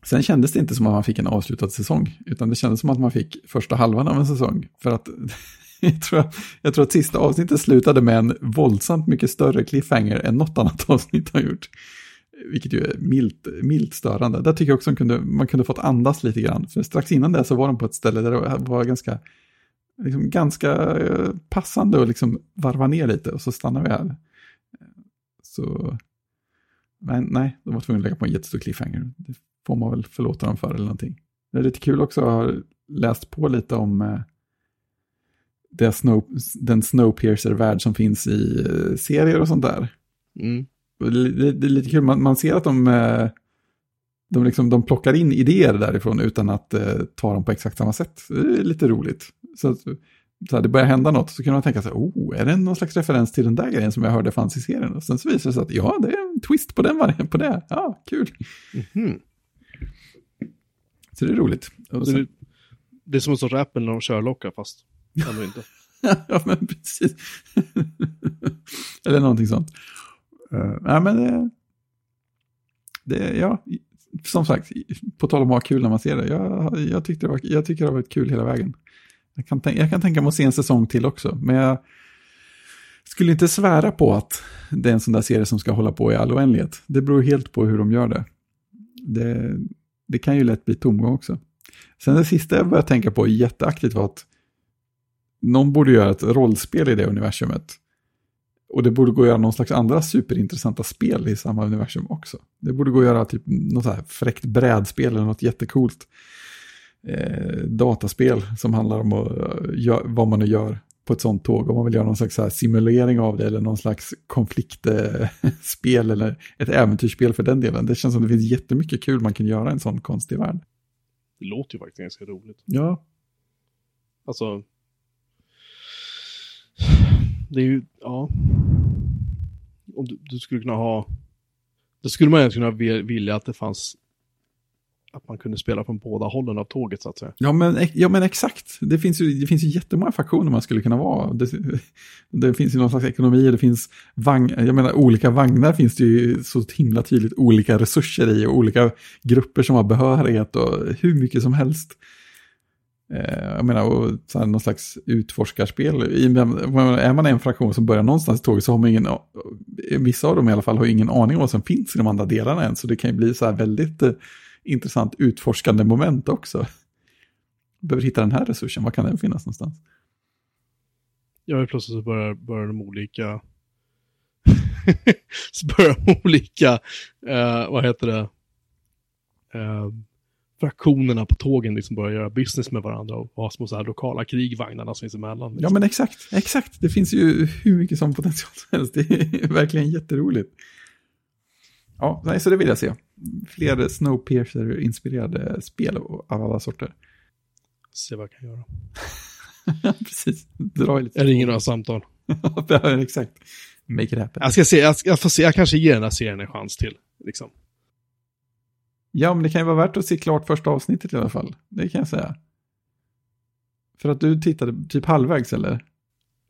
Sen kändes det inte som att man fick en avslutad säsong, utan det kändes som att man fick första halvan av en säsong. För att jag tror, jag tror att sista avsnittet slutade med en våldsamt mycket större cliffhanger än något annat avsnitt har gjort. Vilket ju är milt, milt störande. Där tycker jag också man kunde, man kunde fått andas lite grann. För strax innan det så var de på ett ställe där det var ganska, liksom ganska eh, passande att liksom varva ner lite och så stannar vi här. Så, men nej, de var tvungna att lägga på en jättestor cliffhanger. Det får man väl förlåta dem för eller någonting. Det är lite kul också att ha läst på lite om eh, det snow, den Snowpiercer-värld som finns i eh, serier och sånt där. Mm. Det, det, är lite kul, man, man ser att de, eh, de, liksom, de plockar in idéer därifrån utan att eh, ta dem på exakt samma sätt. Det är lite roligt. Så, att, så här, det börjar hända något så kan man tänka sig, oh, är det någon slags referens till den där grejen som jag hörde fanns i serien? Och sen så visar det sig att ja, det är en twist på den på det. Ja, kul. Mhm. Så det är roligt. Det, det är som en sorts Apple när de kör lockar fast ändå inte. ja, men precis. Eller någonting sånt. Uh, nej, men det, det, ja, som sagt, på tal om att ha kul när man ser det. Jag, jag, tyckte det var, jag tycker det har varit kul hela vägen. Jag kan, tänka, jag kan tänka mig att se en säsong till också, men jag skulle inte svära på att det är en sån där serie som ska hålla på i all oändlighet. Det beror helt på hur de gör det. Det, det kan ju lätt bli tomgång också. Sen det sista jag började tänka på jätteaktigt var att någon borde göra ett rollspel i det universumet. Och det borde gå att göra någon slags andra superintressanta spel i samma universum också. Det borde gå att göra typ något så här fräckt brädspel eller något jättecoolt eh, dataspel som handlar om att, eh, gör, vad man nu gör på ett sånt tåg. Om man vill göra någon slags simulering av det eller någon slags konfliktspel eller ett äventyrsspel för den delen. Det känns som det finns jättemycket kul man kan göra i en sån konstig värld. Det låter ju faktiskt ganska roligt. Ja, Alltså. Det är ju, ja. Om du, du skulle kunna ha. Då skulle man egentligen kunna vilja att det fanns. Att man kunde spela från båda hållen av tåget så att säga. Ja men, ja, men exakt. Det finns, ju, det finns ju jättemånga faktioner man skulle kunna vara. Det, det finns ju någon slags ekonomi, det finns vagn, jag menar olika vagnar finns det ju så himla tydligt olika resurser i och olika grupper som har behörighet och hur mycket som helst. Eh, jag menar, och så här, någon slags utforskarspel. I, är man en fraktion som börjar någonstans i tåget så har man ingen, eh, vissa av dem i alla fall har ingen aning om vad som finns i de andra delarna än. Så det kan ju bli så här väldigt eh, intressant utforskande moment också. Behöver hitta den här resursen, var kan den finnas någonstans? Ja, plötsligt så börjar, börjar de olika. så börjar de olika, eh, vad heter det? Eh, fraktionerna på tågen liksom börjar göra business med varandra och ha små så här lokala krigvagnarna som finns emellan. Ja Liksom. men exakt, exakt. Det finns ju hur mycket som potential som helst. Det är verkligen jätteroligt. Ja, nej, så det vill jag se. Fler Snowpiercer-inspirerade spel av alla sorter. Se vad jag kan göra. Precis, dra lite. Jag ringer några samtal. ja, exakt. Make it happen. Jag ska se, jag, jag får se, jag kanske ger den här serien en chans till. Liksom. Ja, men det kan ju vara värt att se klart första avsnittet i alla fall. Det kan jag säga. För att du tittade typ halvvägs eller?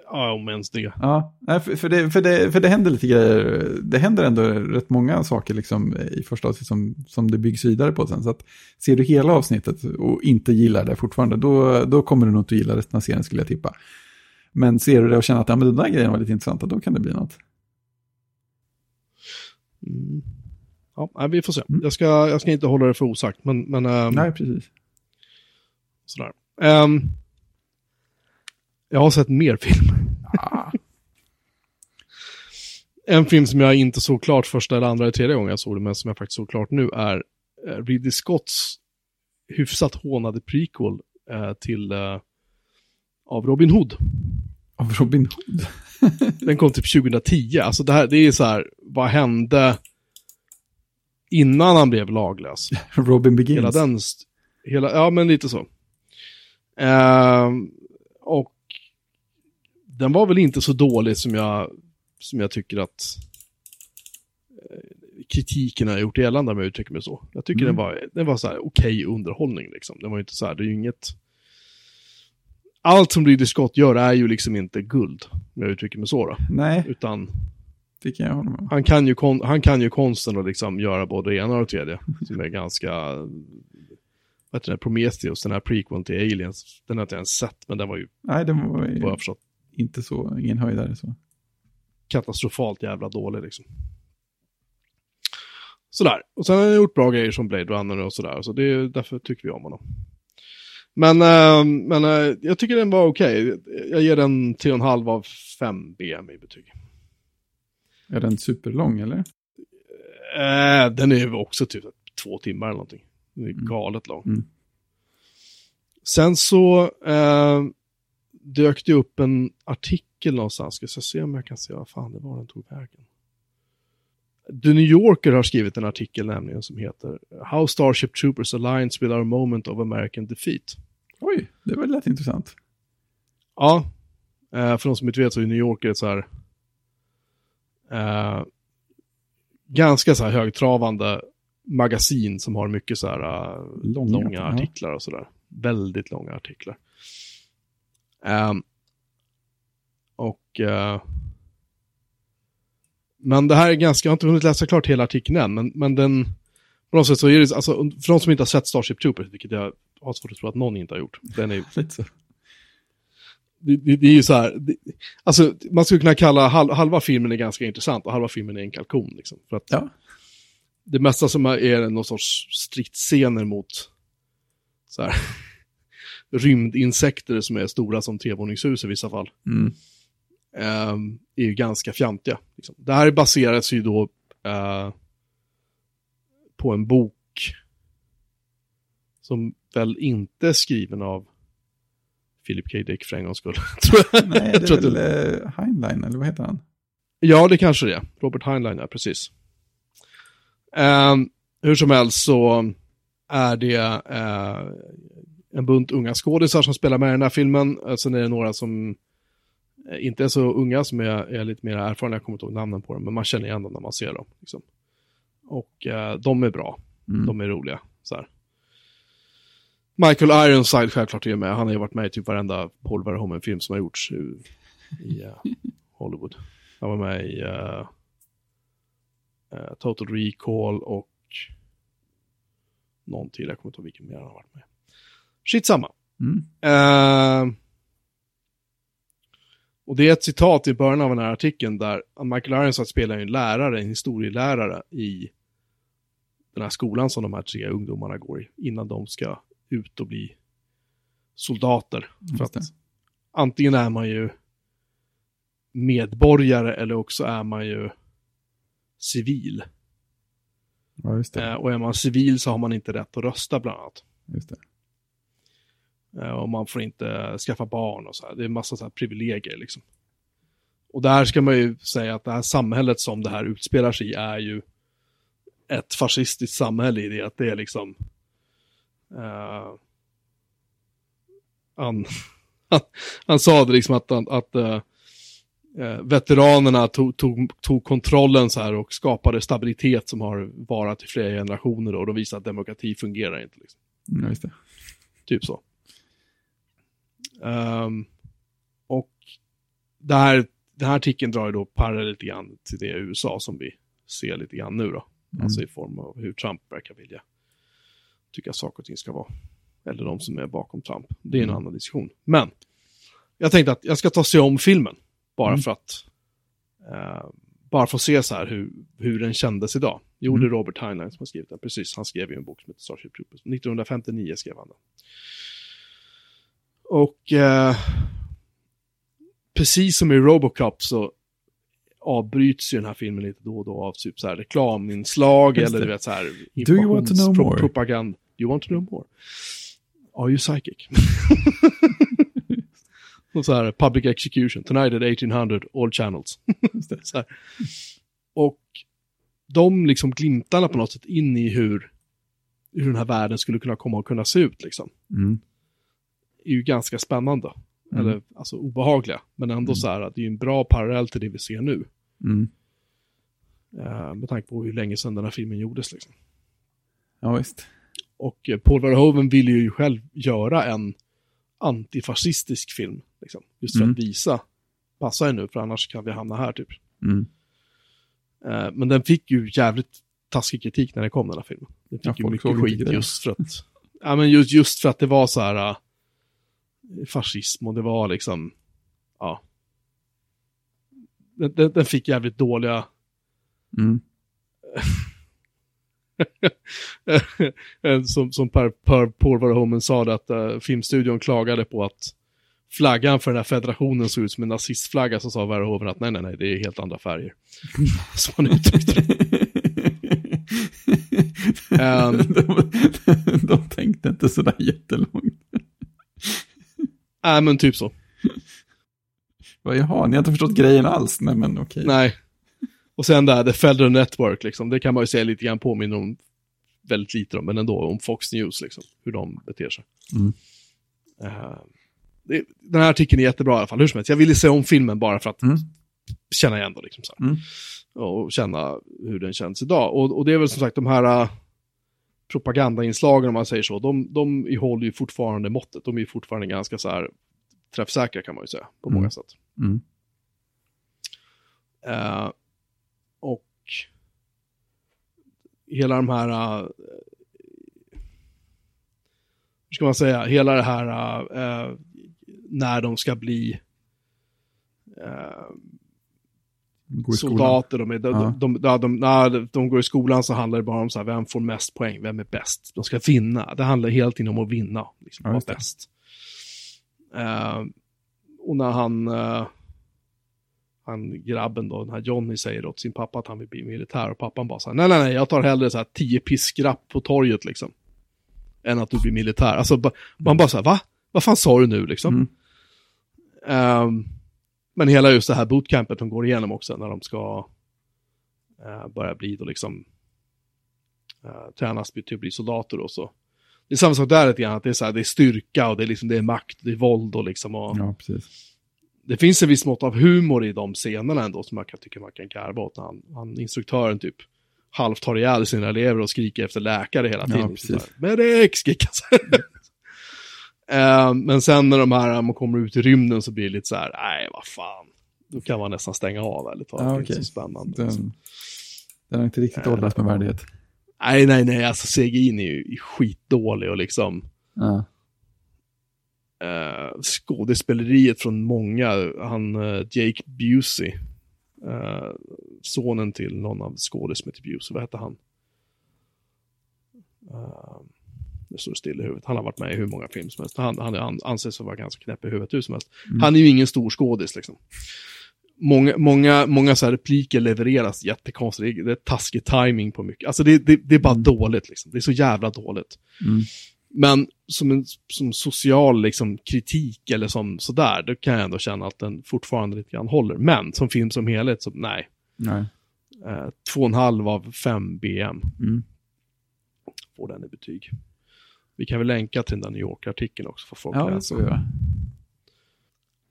Ja, om ens det. Ja, nej, för, för, det, för, det, för det händer lite grejer. Det händer ändå rätt många saker liksom i första avsnittet som, som det byggs vidare på sen. Så att ser du hela avsnittet och inte gillar det fortfarande, då, då kommer du nog inte gilla resten av serien skulle jag tippa. Men ser du det och känner att ja, men den där grejen var lite intressant, då kan det bli något. Mm. Ja, vi får se. Mm. Jag, ska, jag ska inte hålla det för osagt, men, men ehm, Nej, precis. sådär. Ehm, jag har sett mer film. Ah. En film som jag inte såg klart första eller andra eller tredje gången jag såg det, men som jag faktiskt såg klart nu är eh, Ridley Scotts hyfsat hånade prequel eh, till eh, av Robin Hood. Av Robin Hood. Den kom typ 2010. Alltså det här, det är så här, vad hände innan han blev laglös? Robin Begins. Hela den, hela, ja men lite så. Ehm, och den var väl inte så dålig som jag, som jag tycker att eh, kritiken har gjort gällande om jag uttrycker mig så. Jag tycker Mm. den var, den var så här okej underhållning liksom. Den var inte så här, det är ju inget... Allt som Ridley Scott gör är ju liksom inte guld, om jag uttrycker mig så då. Nej, Utan det kan jag hålla med han kan ju, kon- han kan ju konsten att liksom göra både det ena och det tredje. Som är ganska... Vad heter det? Prometheus, den här prequeln till Aliens. Den har jag inte ens sett, men den var ju, Nej, det var ju vad jag inte så, ingen höjdare så. katastrofalt jävla dålig liksom. sådär. Och sen har han gjort bra grejer som Blade Runner och sådär. Så det är därför tycker vi om honom. Men, eh, men eh, jag tycker den var okej. Jag ger den 3,5 av 5 BM i betyg. Är den superlång eller? Eh, den är ju också typ två timmar eller någonting. Den är Mm. galet lång. Mm. Sen så eh, dök det upp en artikel någonstans. Ska jag se om jag kan se vad fan det var den tog vägen. The New Yorker har skrivit en artikel nämligen som heter How Starship Troopers Aligns with Our Moment of American Defeat. Oj, det var lätt intressant. Ja, eh, för de som inte vet så är New Yorker ett så här eh, ganska så här högtravande magasin som har mycket så här eh, Långa, långa, artiklar och sådär. Väldigt långa artiklar. Ehm, och eh, men det här är ganska, jag har inte hunnit läsa klart hela artikeln än, men, men den på något sätt så är det, alltså för de som inte har sett Starship Troopers, vilket jag har svårt att tro att någon inte har gjort, den är så. Det, det, det är ju så här, det, alltså man skulle kunna kalla halv, halva filmen är ganska intressant och halva filmen är en kalkon. Liksom, för att Ja. det mesta som är- någon sorts stridsscener mot så här, rymdinsekter som är stora som trevåningshus i vissa fall, Mm. ehm, är ju ganska fjantiga. Liksom. Det här baseras ju då eh, på en bok som väl inte är skriven av Philip K. Dick för en gångs skull. tror jag. Nej, det är väl uh, Heinlein, eller vad heter han? Ja, det kanske det är. Robert Heinlein, ja, precis. Ehm, hur som helst så är det eh, en bunt unga skådisar som spelar med i den här filmen. Eh, Sen är det några som eh, inte är så unga, som är, är lite mer erfarna. Jag kommer inte ihåg namnen på dem, men man känner igen dem när man ser dem. Liksom. Och eh, de är bra. Mm. De är roliga. Så här. Michael Ironside självklart är med. Han har ju varit med i typ varenda Paul Verhoeven-film som har gjorts i, i eh, Hollywood. Han var med i eh, eh, Total Recall och någon till. Jag kommer inte ihåg vilken mer han har varit med. Skitsamma. Mm. Och det är ett citat i början av den här artikeln där Michael Ironside spelar en lärare, en historielärare i den här skolan som de här tre ungdomarna går i innan de ska ut och bli soldater. För Just att antingen är man ju medborgare eller också är man ju civil. Ja, just det. Eh, och är man civil så har man inte rätt att rösta bland annat. Just det. Eh, och man får inte skaffa barn och så här. Det är en massa så här privilegier liksom. Och där ska man ju säga att det här samhället som det här utspelar sig i är ju ett fascistiskt samhälle i det att det är liksom eh, han, han, han sa det liksom att, att eh, veteranerna tog, tog, tog kontrollen så här och skapade stabilitet som har varat i flera generationer och de visar att demokrati fungerar inte. Liksom. Mm, Ja, just det. Typ så. Ehm, och det här, den här artikeln drar ju då parallell lite grann till det USA som vi ser lite grann nu då. Mm. Alltså i form av hur Trump verkar vilja tycka saker och ting ska vara. Eller de som är bakom Trump. Det är en Mm. annan diskussion. Men jag tänkte att jag ska ta sig om filmen. Bara Mm. för att eh, bara att se så här hur, hur den kändes idag. Jo, det är Mm. Robert Heinlein som har skrivit den. Precis, han skrev ju en bok som heter Starship Troopers. 1959 skrev han den. Och eh, precis som i Robocop så avbryts ju den här filmen lite då och då av typ så här reklaminslag eller du vet så här Do you want to know more? propaganda. You want to know more? Are you psychic? och så här, public execution, tonight at 1800, all channels. Och de liksom glimtarna på något sätt in i hur, hur den här världen skulle kunna komma och kunna se ut liksom. Mm. Är ju ganska spännande. Mm. Eller alltså obehagliga. Men ändå Mm. så här att det är en bra parallell till det vi ser nu. Mm. Eh, med tanke på hur länge sedan den här filmen gjordes liksom. Ja, visst. Och eh, Paul Verhoeven ville ju själv göra en antifascistisk film. Liksom, just för Mm. att visa, passa er nu för annars kan vi hamna här typ. Mm. Eh, men den fick ju jävligt taskig kritik när den kom den här filmen. Den fick Ja, ju mycket skit det. just för att, ja men just, just för att det var så här uh, fascism och det var liksom, ja. Den, den, den fick jävligt dåliga Mm. som, som Per, per Verhoeven sa att uh, filmstudion klagade på att flaggan för den här federationen såg ut som en nazistflagga så sa Verhoeven att nej, nej, nej, det är helt andra färger. som han uttryckte um, de, de tänkte inte sådär jättelångt. Nej, men typ så. Jaha, ni har inte förstått grejen alls? Nej, men okej. Nej. Och sen där, The Federal Network, liksom, det kan man ju säga lite grann påminner om, väldigt lite om, men ändå om Fox News, liksom, hur de beter sig. Mm. Uh, det, den här artikeln är jättebra i alla fall, hur som helst. Jag ville se om filmen bara för att Mm. känna igen det, liksom, så. Mm. och känna hur den känns idag. Och, och det är väl som sagt de här uh, propagandainslagen, om man säger så, de, de håller ju fortfarande måttet. De är fortfarande ganska så här träffsäkra kan man ju säga, på Mm. många sätt. Mm. Och hela de här, eh, hur ska man säga, hela det här eh, när de ska bli eh, soldater, de, är, de, Ja. de, de, de, när de går i skolan så handlar det bara om så här, vem får mest poäng, vem är bäst. De ska vinna, det handlar hela tiden om att vinna, liksom, Ja, vara bäst. Eh, och när han, eh, han grabben då, den här Johnny säger åt sin pappa att han vill bli militär och pappan bara så här, nej nej nej, jag tar hellre så här tio piskrapp på torget liksom. Än att du blir militär. Alltså man bara så här, va? Vad fan sa du nu liksom? Mm. Ehm, men hela just det här bootcampet de går igenom också när de ska eh, börja bli då liksom uh, tränas till att bli soldater och så. Det är samma sak där lite grann, att det är, så här, det är styrka och det är, liksom, det är makt, det är våld och liksom. Och Ja, precis. Det finns en viss mått av humor i de scenerna ändå som man kan tycka man kan garva åt. Han, han, instruktören typ halvt tar ihjäl sina elever och skriker efter läkare hela Ja, tiden. här, Medic! skriker. Eh, Men sen när de här man kommer ut i rymden så blir det lite så här, nej vad fan. Då kan man nästan stänga av ärligt talat. Ja, Det okej. så spännande. liksom. Den, den har inte riktigt Eh, åldrats med värdighet. Nej, nej, nej, alltså CGI är ju skitdålig och liksom Ja. Eh, skådespeleriet från många, han eh, Jake Busey, eh, sonen till någon av som heter Busey, vad heter han? Uh, det står still i huvudet. Han har varit med i hur många filmer som helst. Han, han, anses vara ganska knäpp i huvudet hur som helst. Mm. Han är ju ingen stor skådis liksom. Många, många, många så här repliker levereras jättekonstigt. Det är taskig timing på mycket. Alltså det, det, det är bara Mm. dåligt liksom. Det är så jävla dåligt. Mm. Men som en som social liksom, kritik eller som sådär, då kan jag ändå känna att den fortfarande lite grann håller. Men som film som helhet, så nej. Nej. Eh, två och en halv av fem BM Mm. får den i betyg. Vi kan väl länka till den där New York-artikeln också för folk Ja, det läsa. göra.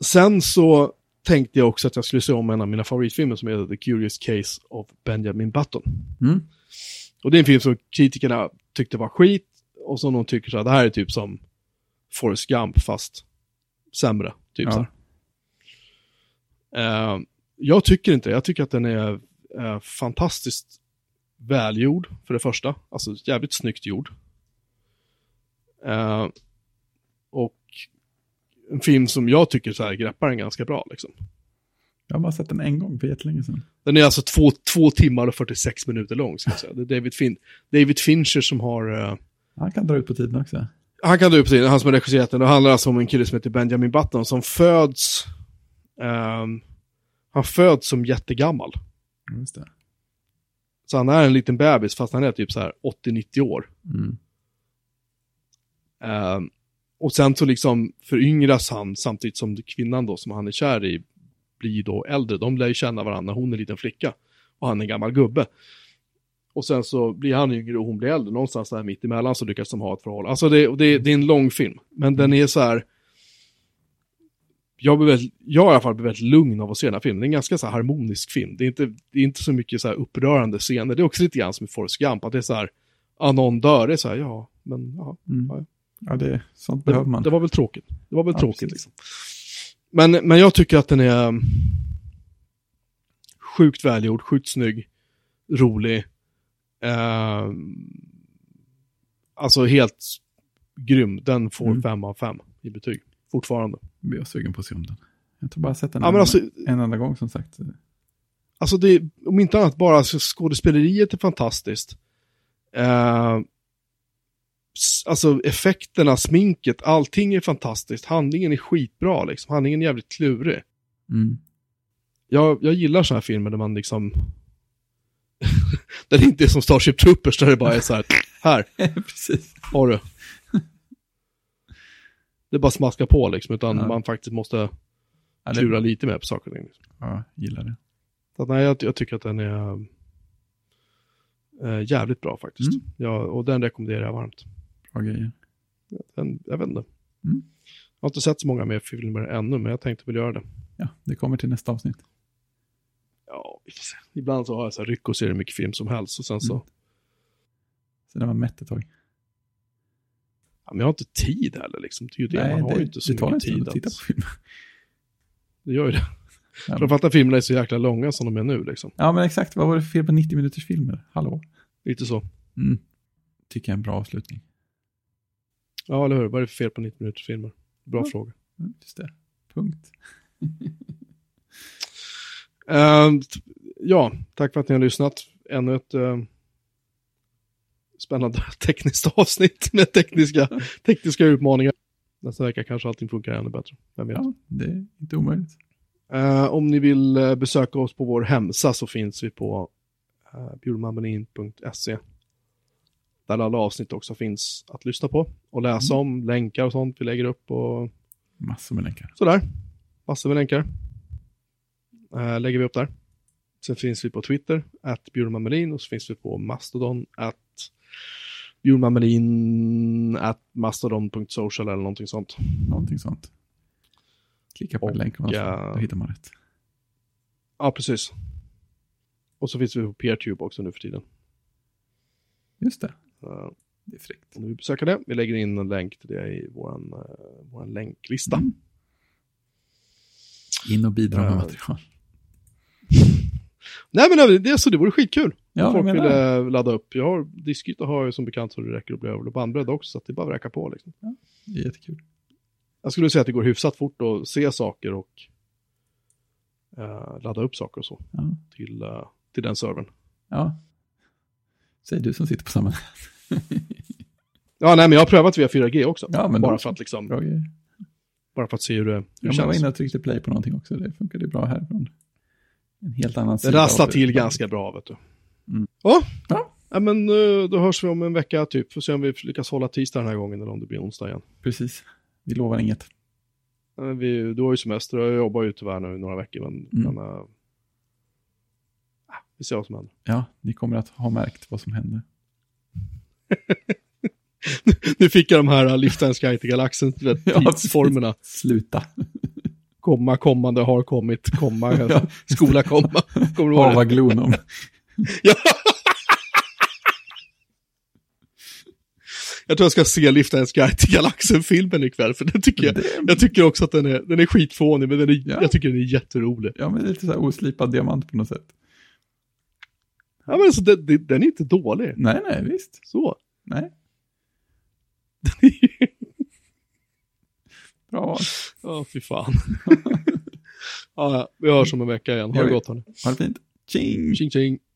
Sen så tänkte jag också att jag skulle se om en av mina favoritfilmer som heter The Curious Case of Benjamin Button. Mm. Och det är en film som kritikerna tyckte var skit och som de tycker så här, det här är typ som Forrest Gump fast sämre. Typ Ja. så här. Eh, jag tycker inte Jag tycker att den är eh, fantastiskt välgjord för det första. Alltså jävligt snyggt gjord. Eh, och en film som jag tycker så här greppar den ganska bra liksom. Jag har bara sett den en gång för jättelänge sedan. Den är alltså två, två timmar och 46 minuter lång, ska jag säga. Det är David, fin David Fincher som har... Han kan dra ut på tiden också. han kan dra upp till han som har regisserat den. Det handlar alltså om en kille som heter Benjamin Button som föds... ehm, han föds som jättegammal. Just det. Så han är en liten bebis fast han är typ så här 80-90 år. Mm. Ehm, och sen så liksom föryngras han samtidigt som kvinnan då som han är kär i blir då äldre. De lär ju känna varandra. Hon är en liten flicka och han är en gammal gubbe. Och sen så blir han yngre och hon blir äldre. Någonstans där mitt emellan så lyckas de ha ett förhållande. Alltså det, det, det är en lång film. Men den är så här... Jag, blir väldigt, jag i alla fall blir väldigt lugn av att se den här filmen. Det är en ganska så harmonisk film. Det är inte, det är inte så mycket så här upprörande scener. Det är också lite grann som i Forrest Gump. Att det är så här, ja någon dör, det är så här, ja, men ja, Mm. Ja, Ja, det, sånt det, behöver man. det var väl tråkigt. Det var väl Ja, tråkigt precis. liksom. Men, men jag tycker att den är um, sjukt välgjord, sjukt snygg, rolig. Ehm, alltså helt grym. Den får Mm. av fem i betyg. Fortfarande. Blir jag sugen på att se om den. Jag tror bara jag sett den Ja, en, alltså, en enda gång som sagt. alltså det, om inte annat bara alltså, skådespeleriet är fantastiskt. Eh, alltså effekterna, sminket, allting är fantastiskt. Handlingen är skitbra liksom. Handlingen är jävligt klurig. Mm. Jag, jag gillar sådana här filmer där man liksom... där det inte är som Starship Troopers, där det bara är så här, här, Precis. har du. Det är bara smaska på liksom, utan Ja. man faktiskt måste Ja, det, klura lite mer på saker och ting. Liksom. ja, gillar det. Så nej, jag, jag tycker att den är äh, jävligt bra faktiskt. Mm. Ja, och den rekommenderar jag varmt. Bra grejer. Den, jag vet inte. Mm. Jag har inte sett så många mer filmer ännu, men jag tänkte väl göra det. Ja, det kommer till nästa avsnitt. Ja. Ibland så har jag så här ryck och ser hur mycket film som helst och sen så, Mm. Så det var mätt ett tag. ja, men jag har inte tid heller liksom. Det är ju det, man har ju inte så det tar mycket tid stund att titta att, på film. det gör ju det. Ja. Framförallt när filmerna är så jäkla långa som de är nu liksom. Ja, men exakt. Vad var det för fel på 90 minuters filmer? Hallå? Lite så. Mm. Tycker jag är en bra avslutning. Ja, eller hur? Vad är det för fel på 90 minuters filmer? Bra Ja. fråga. Mm, Just det. Punkt. T- ja, tack för att ni har lyssnat. Ännu ett ehm, spännande tekniskt avsnitt med tekniska, tekniska utmaningar. Nästa vecka kanske allting funkar ännu bättre. Vem vet? Ja, det är inte omöjligt. Eh, om ni vill besöka oss på vår hemsida så finns vi på uh, bjurmanmelin.se. Där alla avsnitt också finns att lyssna på och läsa om, länkar och sånt vi lägger upp och Massor med länkar. sådär. Massor med länkar. Eh, lägger vi upp där. Sen finns vi på Twitter, att bjurmanmelin och så finns vi på Mastodon, att bjurmanmelin, att mastodon.social eller någonting sånt. Någonting sånt. Klicka på Och, länken, ja. då hittar man rätt. Ja, precis. Och så finns vi på PeerTube också nu för tiden. Just det. Eh, Det är fräckt. Om du vill besöka det, vi lägger in en länk till det i våran, uh, våran länklista. Mm. In och bidra med Ja. material. Nej men det, det, så det vore skitkul. Ja, om folk jag vill menar. eh, ladda upp. Jag har diskgytar har jag som bekant så det räcker att bli över bandbredd också, så att det är bara att räcka på liksom. Det är jättekul. Jag skulle säga att det går hyfsat fort att se saker och eh, ladda upp saker och så Ja. till, eh, till den servern. ja. Säg du som sitter på samma. Ja, nej men jag har prövat via 4G också. Ja, men bara för att liksom, bara för att se hur det, hur Ja, men jag var känns. inne och tryckte play på någonting också. Det funkade bra här. En helt annan Det sida. rasslar av- till ganska bra vet du. Mm. Ja. Ja. ja, men eh, då hörs vi om en vecka typ. Får se om vi lyckas hålla tisdag den här gången eller om det blir onsdag igen. Precis. Vi lovar inget. Eh, Vi, du har ju semester och jag jobbar ju tyvärr nu några veckor. Men, Mm. men eh, ah, vi ser vad som händer. Ja, ni kommer att ha märkt vad som hände. nu fick jag de här uh, Lyfta en Sky till Galaxen vet, Ja, tidsformerna. Sluta. Komma, kommande, har kommit, komma, skola, komma. Kommer du ihåg det? Hava glonom. Ja. Jag tror jag ska se Lyfta en Sky till Galaxen-filmen ikväll, för den tycker jag, Det- jag tycker också att den är, den är skitfånig, men den är, Ja. jag tycker den är jätterolig. Ja, men lite så här oslipad diamant på något sätt. Ja, men alltså, den, den, den är inte dålig. Nej, nej, visst. Så. Nej. Bra val. Ja, fy fan. ja, vi hörs om en vecka igen. Ha det gott hörni. Ha det fint. Tjing! Tjing tjing.